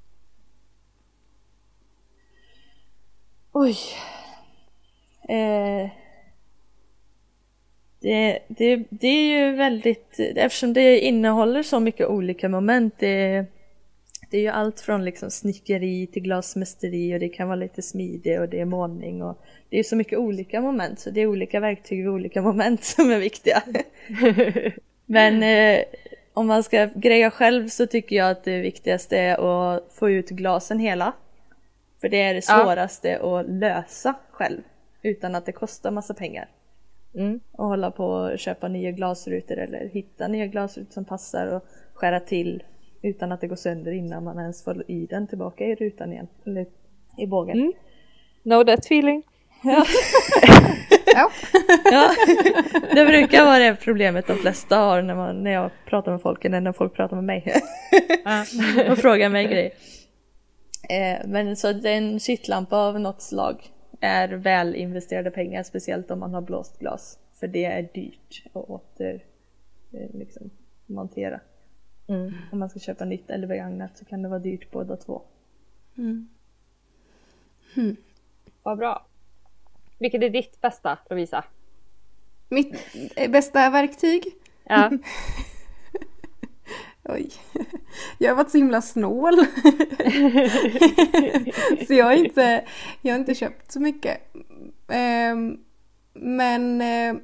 Oj. Eh, det, det, det är ju väldigt, eftersom det innehåller så mycket olika moment. Det, det är ju allt från liksom snickeri till glasmästeri och det kan vara lite smidig och det är målning och det är så mycket olika moment så det är olika verktyg vid olika moment som är viktiga. (laughs) Men eh, om man ska greja själv så tycker jag att det viktigaste är att få ut glasen hela. För det är det svåraste ja. att lösa själv utan att det kostar massa pengar. Mm. Och hålla på och köpa nya glasrutor eller hitta nya glasrutor som passar och skära till utan att det går sönder innan man ens får i den tillbaka i rutan igen. Eller i bågen. Mm. Know that feeling. Ja. (laughs) ja. ja. Det brukar vara det problemet de flesta har när, man, när jag pratar med folk eller när folk pratar med mig. (laughs) och frågar mig grejer. Eh, men så en kittlampa av något slag är väl investerade pengar, speciellt om man har blåst glas. För det är dyrt att åter eh, liksom, montera. Mm. Om man ska köpa nytt eller begagnat så kan det vara dyrt båda två. Mm. Hmm. Vad bra. Vilket är ditt bästa Lovisa? Mitt bästa verktyg? Ja. (laughs) Oj. Jag har varit så himla snål. (laughs) så jag har, inte, jag har inte köpt så mycket. Um, men uh,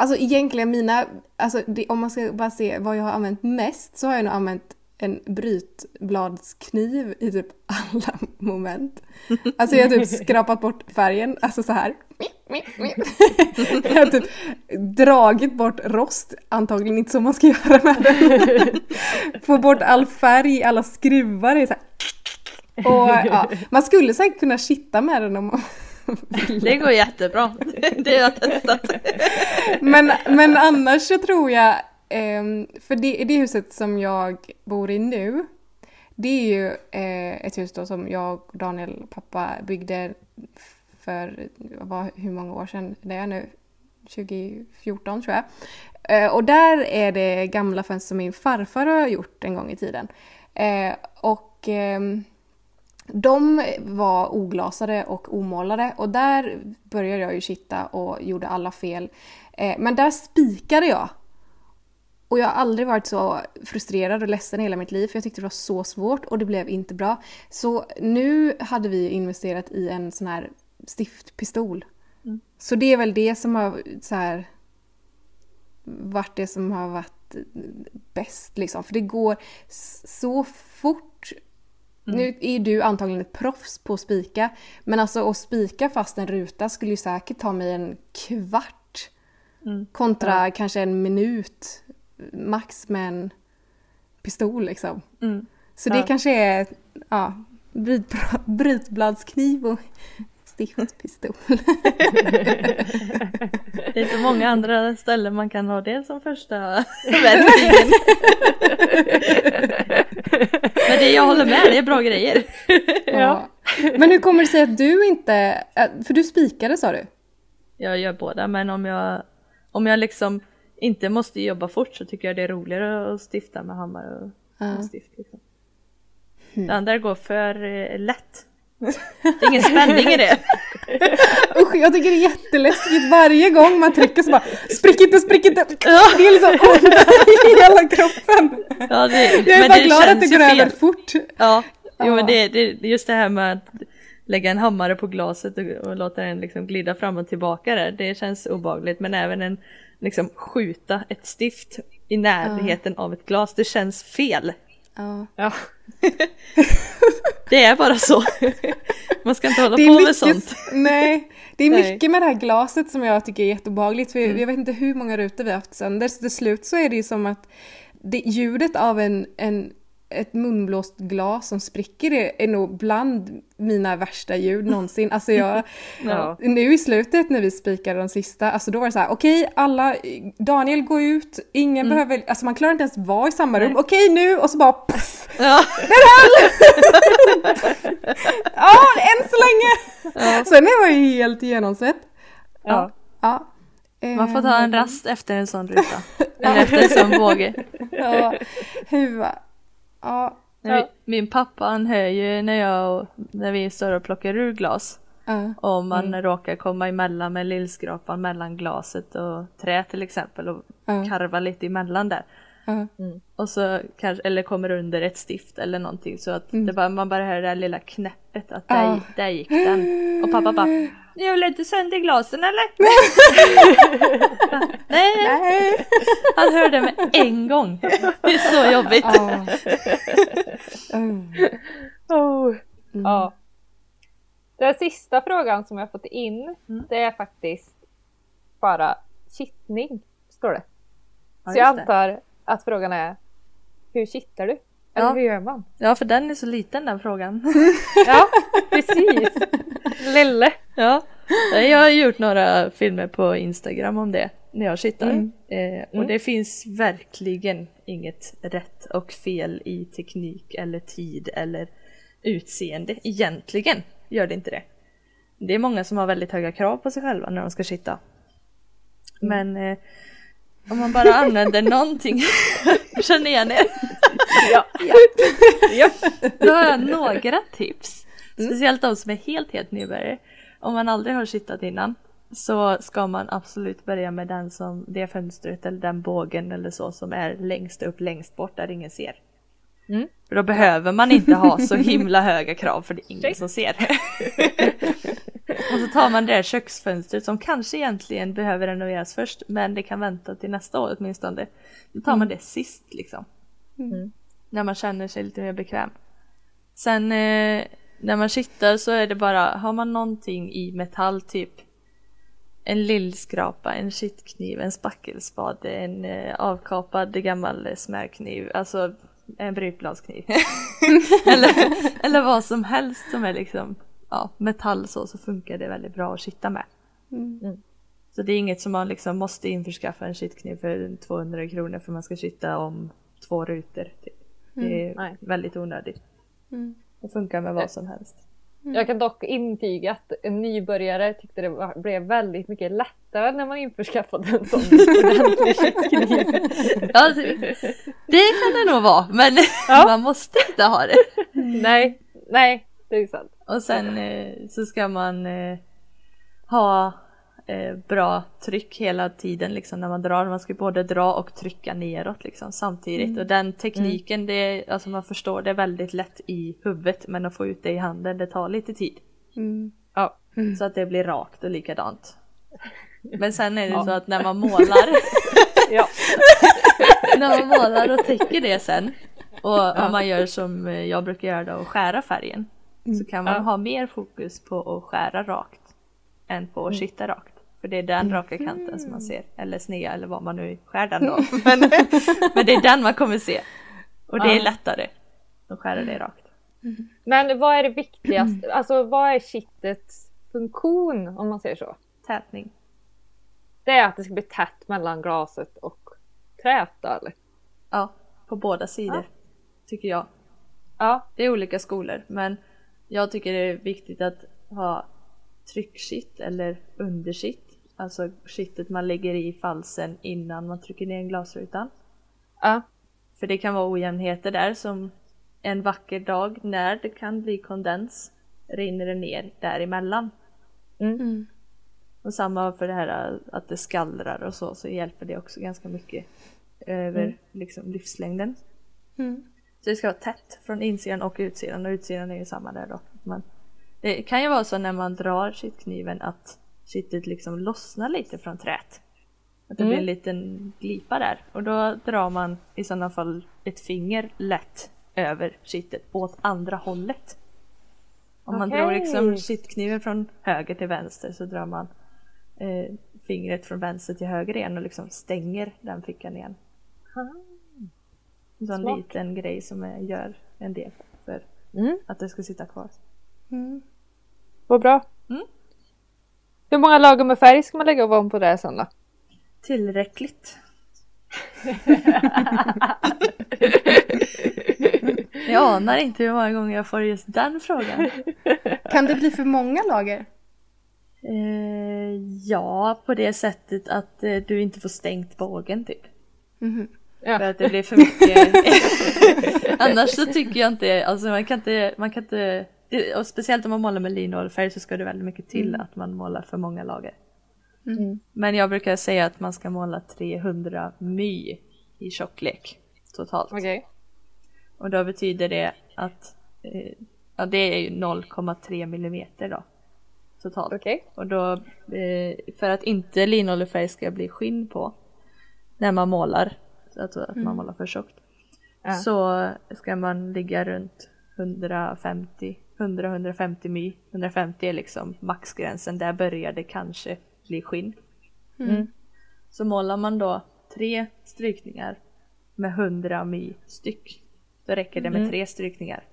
Alltså egentligen mina, alltså det, om man ska bara se vad jag har använt mest så har jag nog använt en brytbladskniv i typ alla (laughs) moment. Alltså jag har typ (laughs) skrapat bort färgen, alltså så här. (laughs) Jag har typ dragit bort rost, antagligen inte så man ska göra med den. Få bort all färg, alla skruvar är så här. Och ja, man skulle säkert kunna kitta med den om man (laughs) det går jättebra. (laughs) Det har jag testat. Men, men annars så tror jag, ehm, för det, det huset som jag bor i nu, det är ju eh, ett hus då som jag och Daniel, pappa, byggde för vad, hur många år sedan det är nu? 2014 tror jag. Eh, och där är det gamla fönster som min farfar har gjort en gång i tiden. Eh, och ehm, de var oglasade och omålade och där började jag ju kitta och gjorde alla fel. Eh, men där spikade jag. Och jag har aldrig varit så frustrerad och ledsen i hela mitt liv för jag tyckte det var så svårt och det blev inte bra. Så nu hade vi investerat i en sån här stiftpistol. Mm. Så det är väl det som har så här, varit det som har varit bäst liksom. För det går så fort Mm. Nu är du antagligen ett proffs på att spika. Men alltså att spika fast en ruta skulle ju säkert ta mig en kvart. Mm. Kontra ja. kanske en minut max med en pistol liksom. Mm. Så det ja. kanske är ja, brytbladskniv och stiftpistol. (laughs) det är inte många andra ställen man kan ha det som första (laughs) verktygen. Men det jag håller med, det är bra grejer. ja. Men hur kommer det sig att du inte, för du spikade sa du? Jag gör båda men om jag, om jag liksom inte måste jobba fort så tycker jag det är roligare att stifta med hammare och, uh. och stift. Liksom. Mm. Det andra går för eh, lätt. Det är ingen spänning i det. Usch, jag tycker det är jätteläskigt varje gång man trycker så bara sprick inte, sprick inte. Ja. Det är liksom ont i hela kroppen. Ja, det, jag är bara glad att det går fel. över fort. Ja, jo, men det, det, just det här med att lägga en hammare på glaset och, och låta den liksom glida fram och tillbaka där. Det känns obagligt men även en liksom skjuta ett stift i närheten ja. av ett glas, det känns fel. Ja. ja. (laughs) det är bara så. Man ska inte hålla på mycket, med sånt. Nej, det är mycket nej. med det här glaset som jag tycker är jätteobehagligt. För mm. jag vet inte hur många rutor vi har haft sönder. Så till slut så är det ju som att det, ljudet av en, en ett munblåst glas som spricker är, är nog bland mina värsta ljud någonsin. (laughs) Alltså jag, ja. nu i slutet när vi spikade de sista, alltså då var det så här: okej okay, alla, Daniel gå ut, ingen mm. behöver, alltså man klarar inte ens vara i samma rum, okej okay, nu och så bara pff, ja. (laughs) Den höll! (laughs) ja, än så länge! Ja. Sen är jag ju helt genomsvett. Ja. ja. Man får ta en rast efter en sån ruta. Eller efter en sån båge. Ja, huva. Ja. Vi, min pappa han hör ju när, jag, när vi står och plockar ur glas. Ja. Om man råkar komma emellan med lillskrapan mellan glaset och trä till exempel och Ja. karva lite emellan där. Ja. Och så kanske, eller kommer under ett stift eller någonting så att det bara, man bara hör det där lilla knäppet att där, Ja. där gick den. Och pappa bara Jag vill inte sönder glasen eller? (laughs) Nej, Nej. han hörde med en gång. Det är så jobbigt. Ja. Mm. Oh. Ja. Den sista frågan som jag fått in, det är faktiskt bara kittning, står det. Ja, Så jag just det. antar att frågan är, hur kittar du? Eller Ja. hur gör man? Ja för den är så liten den frågan. (laughs) Ja, precis. Lille. Ja, jag har gjort några filmer på Instagram om det när jag kittar. Mm. Eh, och det finns verkligen inget rätt och fel i teknik eller tid eller utseende. Egentligen gör det inte det. Det är många som har väldigt höga krav på sig själva när de ska kitta. Men eh, om man bara använder någonting, (laughs) känner igen er? Ja. ja. Då har jag några tips. Speciellt de som är helt helt nybörjare. Om man aldrig har kittat innan så ska man absolut börja med den som, det fönstret eller den bågen eller så som är längst upp, längst bort där ingen ser. Mm. För då behöver man inte ha så (laughs) himla höga krav för det är ingen som ser. (laughs) och så tar man det där köksfönstret som kanske egentligen behöver renoveras först men det kan vänta till nästa år åtminstone. Då tar man det sist liksom. När man känner sig lite mer bekväm. Sen eh, när man kittar så är det bara, har man någonting i metall typ en lillskrapa, en kittkniv, en spackelspade, en eh, avkapad gammal eh, smärkniv, alltså en brytbladskniv. (laughs) eller, (laughs) eller vad som helst som är liksom ja, metall så, så funkar det väldigt bra att kitta med. Mm. Så det är inget som man liksom måste införskaffa en kittkniv för 200 kronor för man ska kitta om två rutor. Typ. Det är Nej. väldigt onödigt. Mm. Det funkar med vad som helst. Jag kan dock intyga att en nybörjare tyckte det var, blev väldigt mycket lättare när man införskaffade en sån (laughs) ordentlig det, det kan det nog vara men Ja. (laughs) man måste inte ha det. (laughs) Nej, nej, det är sant. Och sen eh, så ska man eh, ha eh, bra tryck hela tiden liksom när man drar. Man ska både dra och trycka neråt liksom samtidigt. Och den tekniken, det är, alltså man förstår det väldigt lätt i huvudet men att få ut det i handen det tar lite tid. Mm. Ja. Så att det blir rakt och likadant. Men sen är det (laughs) Ja. så att när man målar (laughs) Ja. (laughs) när man målar och täcker det sen och om man gör som jag brukar göra då och skära färgen så kan man Ja. ha mer fokus på att skära rakt än på att kitta rakt. För det är den raka kanten som man ser, eller snea eller vad man nu skär den då. (laughs) Men, men det är den man kommer se. Och det är Ja. lättare att skära det rakt. Men vad är det viktigaste? (clears throat) Alltså vad är kittets funktion om man säger så? Tätning. Det är att det ska bli tätt mellan glaset och träet då eller? Ja, på båda sidor. Tycker jag. Ja. Det är olika skolor men jag tycker det är viktigt att ha tryckkitt eller underkitt. Alltså kittet man lägger i falsen innan man trycker ner glasrutan. Ja. För det kan vara ojämnheter där som en vacker dag när det kan bli kondens rinner det ner däremellan. Mm. Och samma för det här att det skallrar och så så hjälper det också ganska mycket över liksom livslängden. Mm. Så det ska vara tätt från insidan och utsidan och utsidan är ju samma där då. Men det kan ju vara så när man drar kittkniven att kittet liksom lossnar lite från träet. Att det Mm. blir en liten glipa där och då drar man i sådana fall ett finger lätt över kittet åt andra hållet. Om man drar Okej. liksom kittkniven från höger till vänster så drar man eh, fingret från vänster till höger igen och liksom stänger den fickan igen. En sån Smart. liten grej som gör en del för Mm. att det ska sitta kvar. Mm. Vad bra. Mm. Hur många lager med färg ska man lägga ovanpå det sen då? Tillräckligt. (laughs) jag anar inte hur många gånger jag får just den frågan. Kan det bli för många lager? Eh, ja, på det sättet att eh, du inte får stängt bågen typ. Mhm. Ja. För att det blir för mycket. (laughs) Annars så tycker jag inte, alltså man kan inte, man kan inte och speciellt om man målar med linolfärg så ska det väldigt mycket till att man målar för många lager. Mm. Men jag brukar säga att man ska måla 300 my i tjocklek totalt. Okej. Och då betyder det att eh, ja, det är ju 0,3 millimeter då totalt. Okej. Och då eh, för att inte linoljefärg ska bli skinn på när man målar, alltså att man målar för tjockt. Ja. Så ska man ligga runt 150, 100-150 my. 150 är liksom maxgränsen, där börjar det kanske bli skinn. Mm. Så målar man då tre strykningar med 100 my styck, då räcker det med Mm. tre strykningar.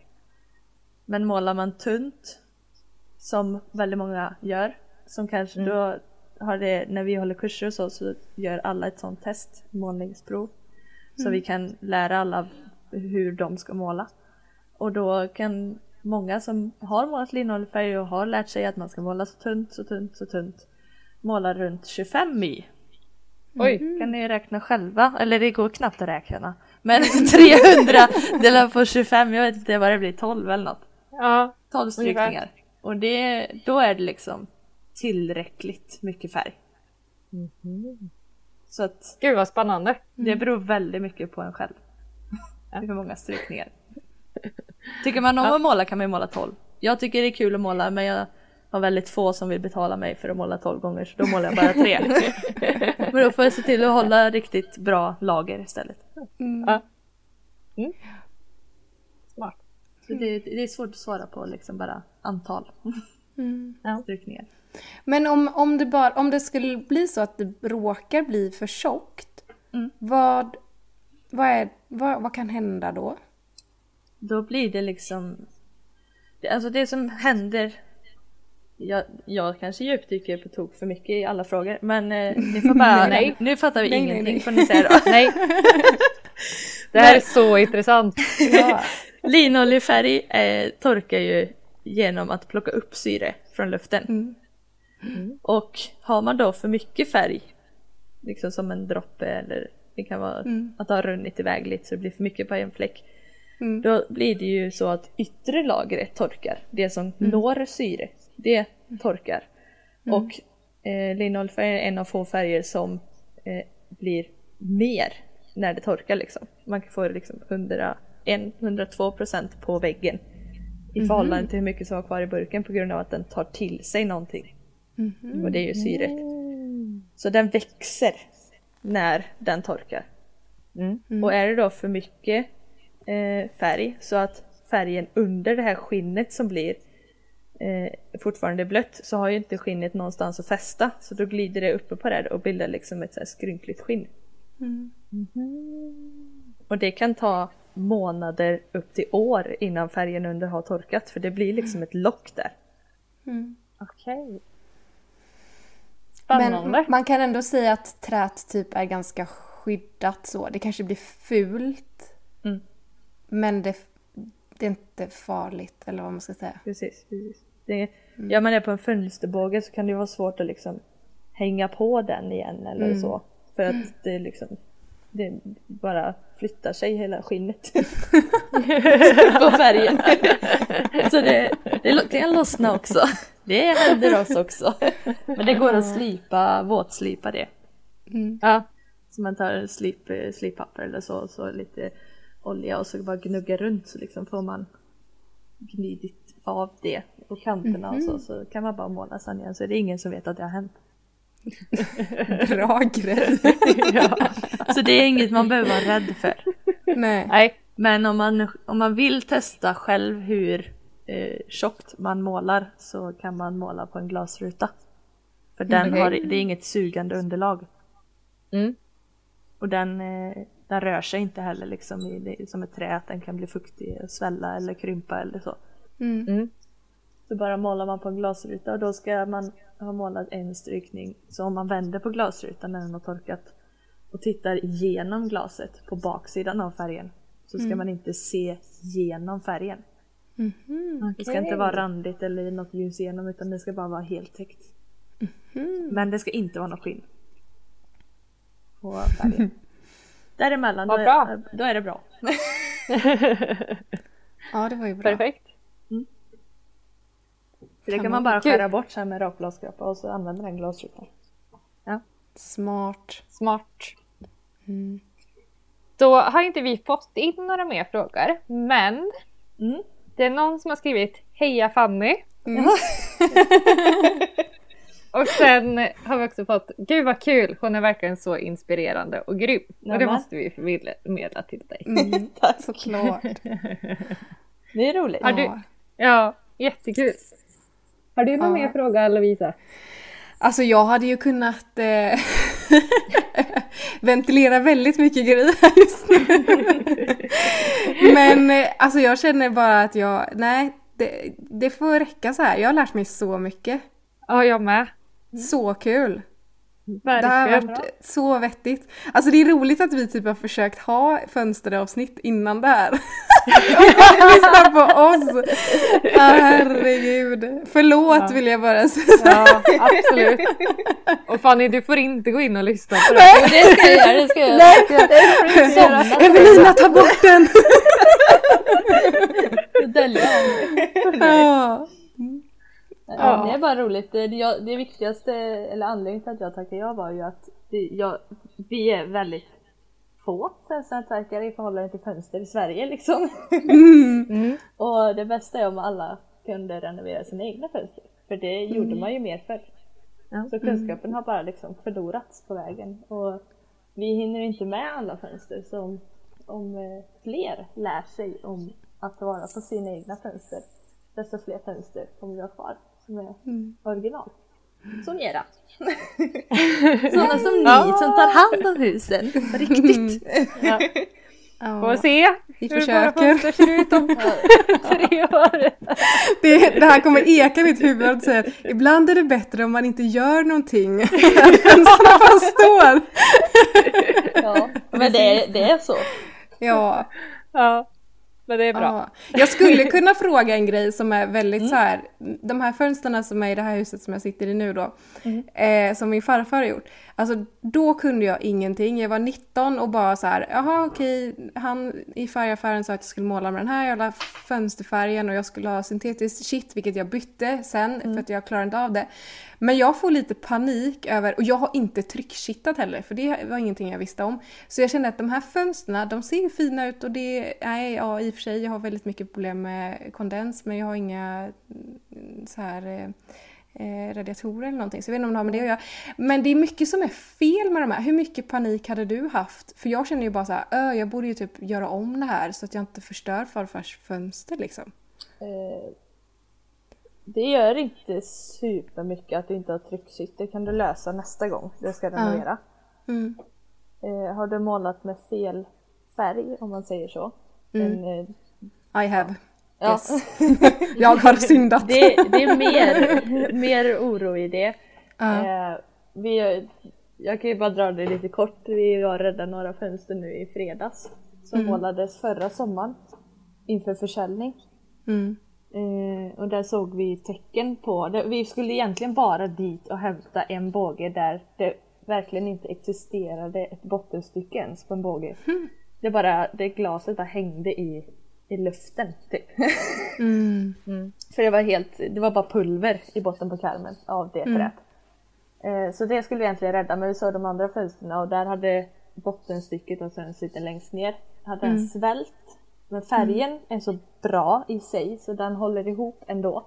Men målar man tunt, som väldigt många gör, som kanske Mm. då har det, när vi håller kurser och så, så gör alla ett sånt test, målningsprov. Så vi kan lära alla hur de ska måla. Och då kan många som har målat linoljefärg och har lärt sig att man ska måla så tunt, så tunt, så tunt, måla runt 25 my. Oj. Kan ni räkna själva? Eller det går knappt att räkna. Men (laughs) 300 delat på 25, jag vet inte vad det blir, 12 eller något. Ja. 12 strykningar. Och det, då är det liksom tillräckligt mycket färg. Så att Gud vad spännande. det beror väldigt mycket på en själv. Hur många strykningar. Tycker man om att måla kan man ju måla 12. Jag tycker det är kul att måla men jag har väldigt få som vill betala mig för att måla 12 gånger så då målar jag bara tre. (laughs) men då får jag se till att hålla riktigt bra lager istället. Ja. Mm. Smart. Så det, det är svårt att svara på liksom bara antal Mm. strykningar. Men om, om, det bara, om det skulle bli så att det råkar bli för tjockt, Mm. vad, vad, är, vad, vad kan hända då? Då blir det liksom Alltså det som händer jag, jag kanske djupdyker på tok för mycket i alla frågor men eh, ni får bara, (laughs) Nej. nu fattar vi Nej, nej, ingenting nej. får ni säga då. (laughs) Nej. (laughs) Det här är så intressant. Ja. Linoljefärg eh, torkar ju genom att plocka upp syre från luften. Mm. Och har man då för mycket färg, liksom som en droppe eller det kan vara Mm. att det har runnit iväg lite så det blir för mycket på en fläck. Mm. Då blir det ju så att yttre lagret torkar, det som Mm. når syre, det torkar. Och eh, linoljefärg är en av få färger som eh, blir mer när det torkar liksom. Man kan få liksom 100, 102% på väggen i förhållande till hur mycket som var kvar i burken på grund av att den tar till sig någonting. Och det är ju syret. Så den växer när den torkar. Mm. Och är det då för mycket eh, färg så att färgen under det här skinnet som blir eh, fortfarande blött så har ju inte skinnet någonstans att fästa så då glider det uppe på det och bildar liksom ett så här skrynkligt skinn. Mm. Och det kan ta månader upp till år innan färgen under har torkat för det blir liksom ett lock där. Mm. Okej. Men Spännande. man kan ändå säga att trät typ är ganska skyddat så. Det kanske blir fult. Mm. Men det, det är inte farligt eller vad man ska säga. Precis, precis. Det, Gör man det på en fönsterbåge så kan det vara svårt att liksom hänga på den igen eller Mm. så. För att det liksom det bara flyttar sig hela skinnet (laughs) på färgen. (laughs) Så det, det kan lossna också. Det händer oss också. Men det går att slipa, våtslipa det. Mm. Ja. Så man tar slip, slippapper eller så, så lite olja och så bara gnugga runt så liksom får man gnidit av det på kanterna och så, så kan man bara måla sen igen så är det ingen som vet att det har hänt. (laughs) Bra grej. (laughs) ja. Så det är inget man behöver vara rädd för. Nej. Nej. Men om man, om man vill testa själv hur eh, tjockt man målar så kan man måla på en glasruta. För den Okej. har, det är inget sugande underlag. Mm. Och den, eh, den rör sig inte heller liksom i, som ett trä att den kan bli fuktig och svälla eller krympa eller så. Mm. Mm. Så bara målar man på en glasruta och då ska man ha målat en strykning. Så om man vänder på glasrutan när den har torkat och tittar igenom glaset på baksidan av färgen så ska man inte se genom färgen. Mhm. Det ska inte vara randigt eller något ljus igenom utan det ska bara vara helt täckt. Men det ska inte vara något skinn. På (laughs) färgen. Däremellan, då Vad bra. är, då är det bra. (laughs) Ja, det var ju bra. Perfekt. Så det kan man bara skära bort sen med rakglasskrapa och så använder den glasrutan. Smart. Smart. Mm. Då har inte vi fått in några mer frågor, men Mm. det är någon som har skrivit Heja Fanny! Mm. (laughs) (laughs) Och sen har vi också fått Gud vad kul! Hon är verkligen så inspirerande och grym. Och det Nämen. måste vi förmedla till dig. Mm. (laughs) Tack. Såklart. Det är roligt. Har du- Ja. Ja, jättekul! Har du någon Ja. mer fråga Lovisa? Alltså jag hade ju kunnat eh, (laughs) ventilera väldigt mycket grejer just nu. (laughs) Men eh, alltså jag känner bara att jag, nej, det, det får räcka så här. Jag har lärt mig så mycket. Ja, jag med. Så kul! Det har Verkligen. varit så vettigt. Alltså det är roligt att vi typ har försökt ha fönsteravsnitt innan det här. (laughs) Och lyssna på oss! Herregud. Förlåt Ja. vill jag bara säga. Ja, absolut. Och Fanny, du får inte gå in och lyssna på det. Det ska jag göra, det ska jag göra. Det ska jag göra. Evelina ta bort den! Dölja Ja. Ja. Det är bara roligt. Det, jag, det viktigaste, eller anledningen till att jag tackade ja var ju att det, jag, vi är väldigt få fönsterhantverkare i förhållande till fönster i Sverige liksom. Mm. Och det bästa är om alla kunde renovera sina egna fönster. För det gjorde man ju mer förr. Ja. Så kunskapen har bara liksom förlorats på vägen. Och vi hinner inte med alla fönster. Så om, om eh, fler lär sig om att vara på sina egna fönster, desto fler fönster kommer vi ha kvar som är original. Som era. (laughs) Sådana som ni som tar hand om husen på riktigt. Ja. Får Ja. se Vi hur våra försöker. fönster ser ut om (laughs) tre år. Det, det här kommer eka i mitt huvud att säga att ibland är det bättre om man inte gör någonting. (laughs) Än fönstren bara står. Ja, men det är, det är så. Ja. Ja, men det är bra. Ja. Jag skulle (laughs) kunna fråga en grej som är väldigt så här. De här fönstren som är i det här huset som jag sitter i nu då. Eh, som min farfar har gjort. Alltså då kunde jag ingenting. Jag var 19 och bara så här. Jaha okej. Han i färgaffären sa att jag skulle måla med den här jävla fönsterfärgen och jag skulle ha syntetiskt shit vilket jag bytte sen för att jag klarade inte av det. Men jag får lite panik över, och jag har inte tryckkittat heller för det var ingenting jag visste om. Så jag kände att de här fönstren, de ser ju fina ut och det, nej ja i och för sig jag har väldigt mycket problem med kondens men jag har inga mm, så här eh, radiatorer eller någonting så jag vet inte om det har med det att göra. Men det är mycket som är fel med de här. Hur mycket panik hade du haft? För jag känner ju bara så här, "Ö, jag borde ju typ göra om det här så att jag inte förstör farfars fönster liksom. Eh, Det gör inte supermycket att du inte har trycksytt. Det kan du lösa nästa gång du ska renovera. Mm. Eh, har du målat med fel färg om man säger så? En, eh, I have. Ja. Yes. (laughs) jag har syndat. det, det är mer, mer oro i det. Ja. Eh, vi, jag kan ju bara dra det lite kort. Vi var rädda några fönster nu i fredags. Som målades förra sommaren inför försäljning. Mm. Eh, och där såg vi tecken på det. Vi skulle egentligen bara dit och hämta en båge där det verkligen inte existerade ett bottenstycke ens på en båge. Det bara, det glaset bara hängde i, i luften typ. Mm. För det var helt, det var bara pulver i botten på karmen av det träet. Eh, så det skulle vi egentligen rädda men vi såg de andra fönstren och där hade bottenstycket och sen sitter längst ner hade den svällt. Men färgen är så bra i sig så den håller ihop ändå.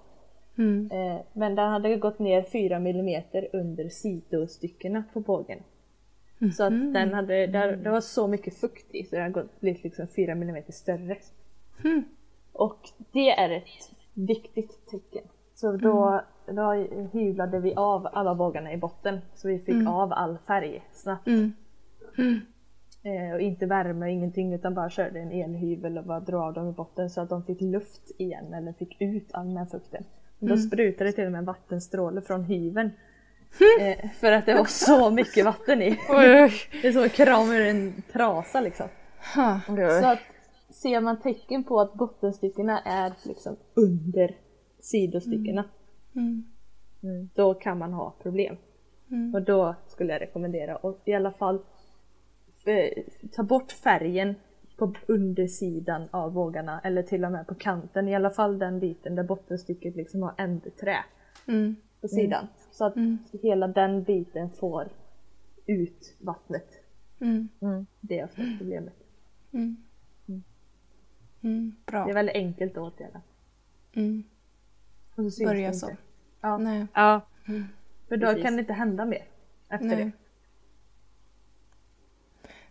Mm. Eh, men den hade gått ner 4 mm under sidostyckena på bågen. Så att den hade, där, det var så mycket fukt i så den hade blivit liksom 4 mm större. Och det är ett viktigt tecken. Så då, då hyvlade vi av alla bågarna i botten så vi fick av all färg snabbt. Mm. Eh, och inte värme, ingenting utan bara körde en elhyvel och bara drog av dem i botten så att de fick luft igen eller fick ut all den här fukten. Och Då sprutade det till och med en vattenstråle från hyveln. Eh, för att det var så mycket vatten i. Det är som att krama ur en trasa liksom. Så att ser man tecken på att bottenstyckena är liksom under sidostyckena. Mm. då kan man ha problem. Mm. Och då skulle jag rekommendera att i alla fall eh, ta bort färgen på undersidan av vågarna eller till och med på kanten. I alla fall den biten där bottenstycket liksom har ändträ Mm. på sidan. Så att hela den biten får ut vattnet. Mm. Det är ofta problemet. Mm. Mm. Bra. Det är väldigt enkelt att åtgärda. Mm. Och så Börja så. Ja, Nej. Ja, för då precis. kan det inte hända mer efter Nej. det.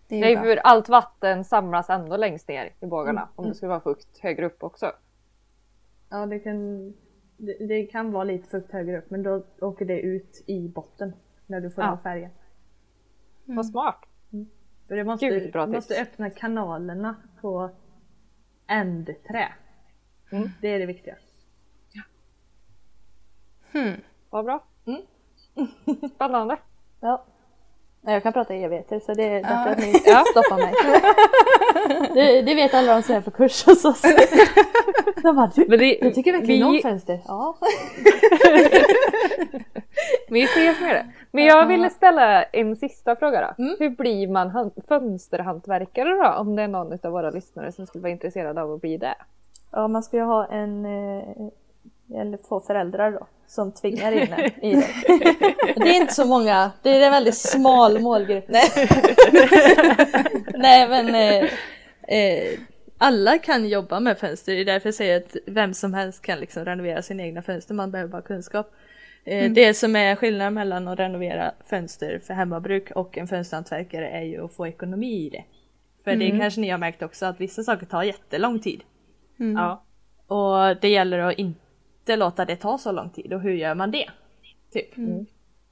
Det är nej bra. för allt vatten samlas ändå längst ner i bågarna om det skulle vara fukt högre upp också. Ja, det kan, det, det kan vara lite fukt högre upp men då åker det ut i botten när du får Ja. av färgen. Vad smart! För det måste, Gud, bra du måste tips. öppna kanalerna på ändträ. Mm. Det är det viktiga. Hmm. Vad bra! (laughs) Spännande! Ja. Jag kan prata i evigheter så det är bättre Ja. att ni stoppar mig. (laughs) det, det vet alla de som är på kurs hos oss. (laughs) De bara, du, Men det, du tycker verkligen vi- om fönster? Ja. (laughs) Vi ses med det. Men jag ville ställa en sista fråga då. Mm. Hur blir man han- fönsterhantverkare då? Om det är någon av våra lyssnare som skulle vara intresserad av att bli det. ja, man ska ju ha en, eh, eller få föräldrar då, som tvingar in en i det. (laughs) Det är inte så många, det är en väldigt smal målgrupp. Nej, (laughs) Nej men eh, eh, alla kan jobba med fönster, det är därför jag säger att vem som helst kan liksom renovera sina egna fönster, man behöver bara kunskap. Eh, Det som är skillnaden mellan att renovera fönster för hemmabruk och en fönsterhantverkare är ju att få ekonomi i det. För det kanske ni har märkt också att vissa saker tar jättelång tid. Ja. Och det gäller att inte låta det ta så lång tid och hur gör man det? Typ.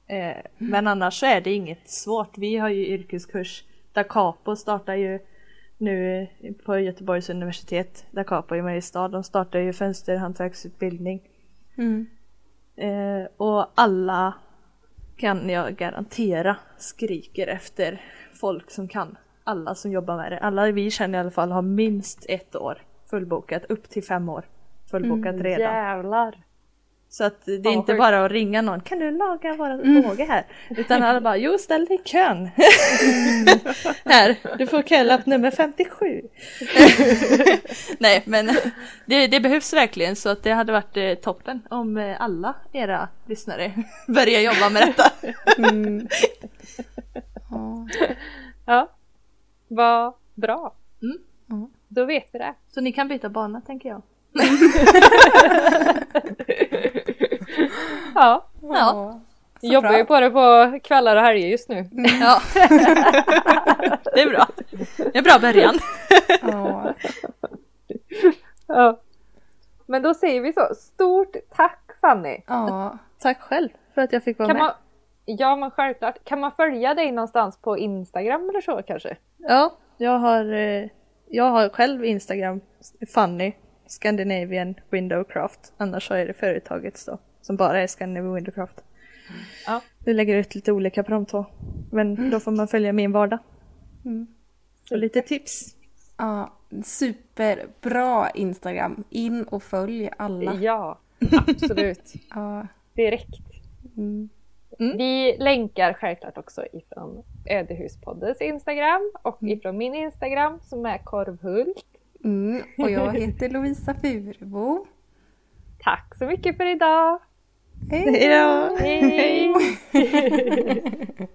Eh, men annars så är det inget svårt. Vi har ju yrkeskurs. Da Capo startar ju nu på Göteborgs universitet. Da Capo i Mariestad. De startar ju fönsterhantverksutbildning. Mm. Eh, och alla kan jag garantera skriker efter folk som kan. Alla som jobbar med det. Alla vi känner i alla fall har minst ett år fullbokat. Upp till fem år fullbokat redan. Jävlar! Så att det är inte bara att ringa någon. Kan du laga våra vågor här? Utan alla bara, jo ställ dig i kön. (laughs) här, du får kölapp nummer 57. (laughs) Nej men det, det behövs verkligen så att det hade varit eh, toppen om eh, alla era lyssnare (laughs) börjar jobba med detta. Mm. Ja. Vad bra! Mm. Då vet vi det. Så ni kan byta bana tänker jag. (laughs) Ja. Ja. Så Jobbar bra. ju på det på kvällar och helger just nu. Ja. (laughs) det är bra. Det är en bra början. Ja. Ja. Men då säger vi så. Stort tack Fanny! ja. Tack själv för att jag fick vara Kan med. man, ja men självklart. Kan man följa dig någonstans på Instagram eller så kanske? Ja, jag har, eh, jag har själv Instagram, Funny, Scandinavian Windowcraft. Annars så är det företagets då, som bara är Scandinavian Windowcraft. Ja. Du lägger ut lite olika på de två. Men då får man följa min vardag. Mm. Så lite tips. ja. Superbra Instagram. In och följ alla. Ja, absolut. (laughs) Ja. Direkt. Mm. Vi länkar självklart också ifrån Ödehuspoddens Instagram och ifrån min Instagram som är korvhult. Mm, och jag (laughs) heter Lovisa Furbo. Tack så mycket för idag! Hej då! Hej! (laughs)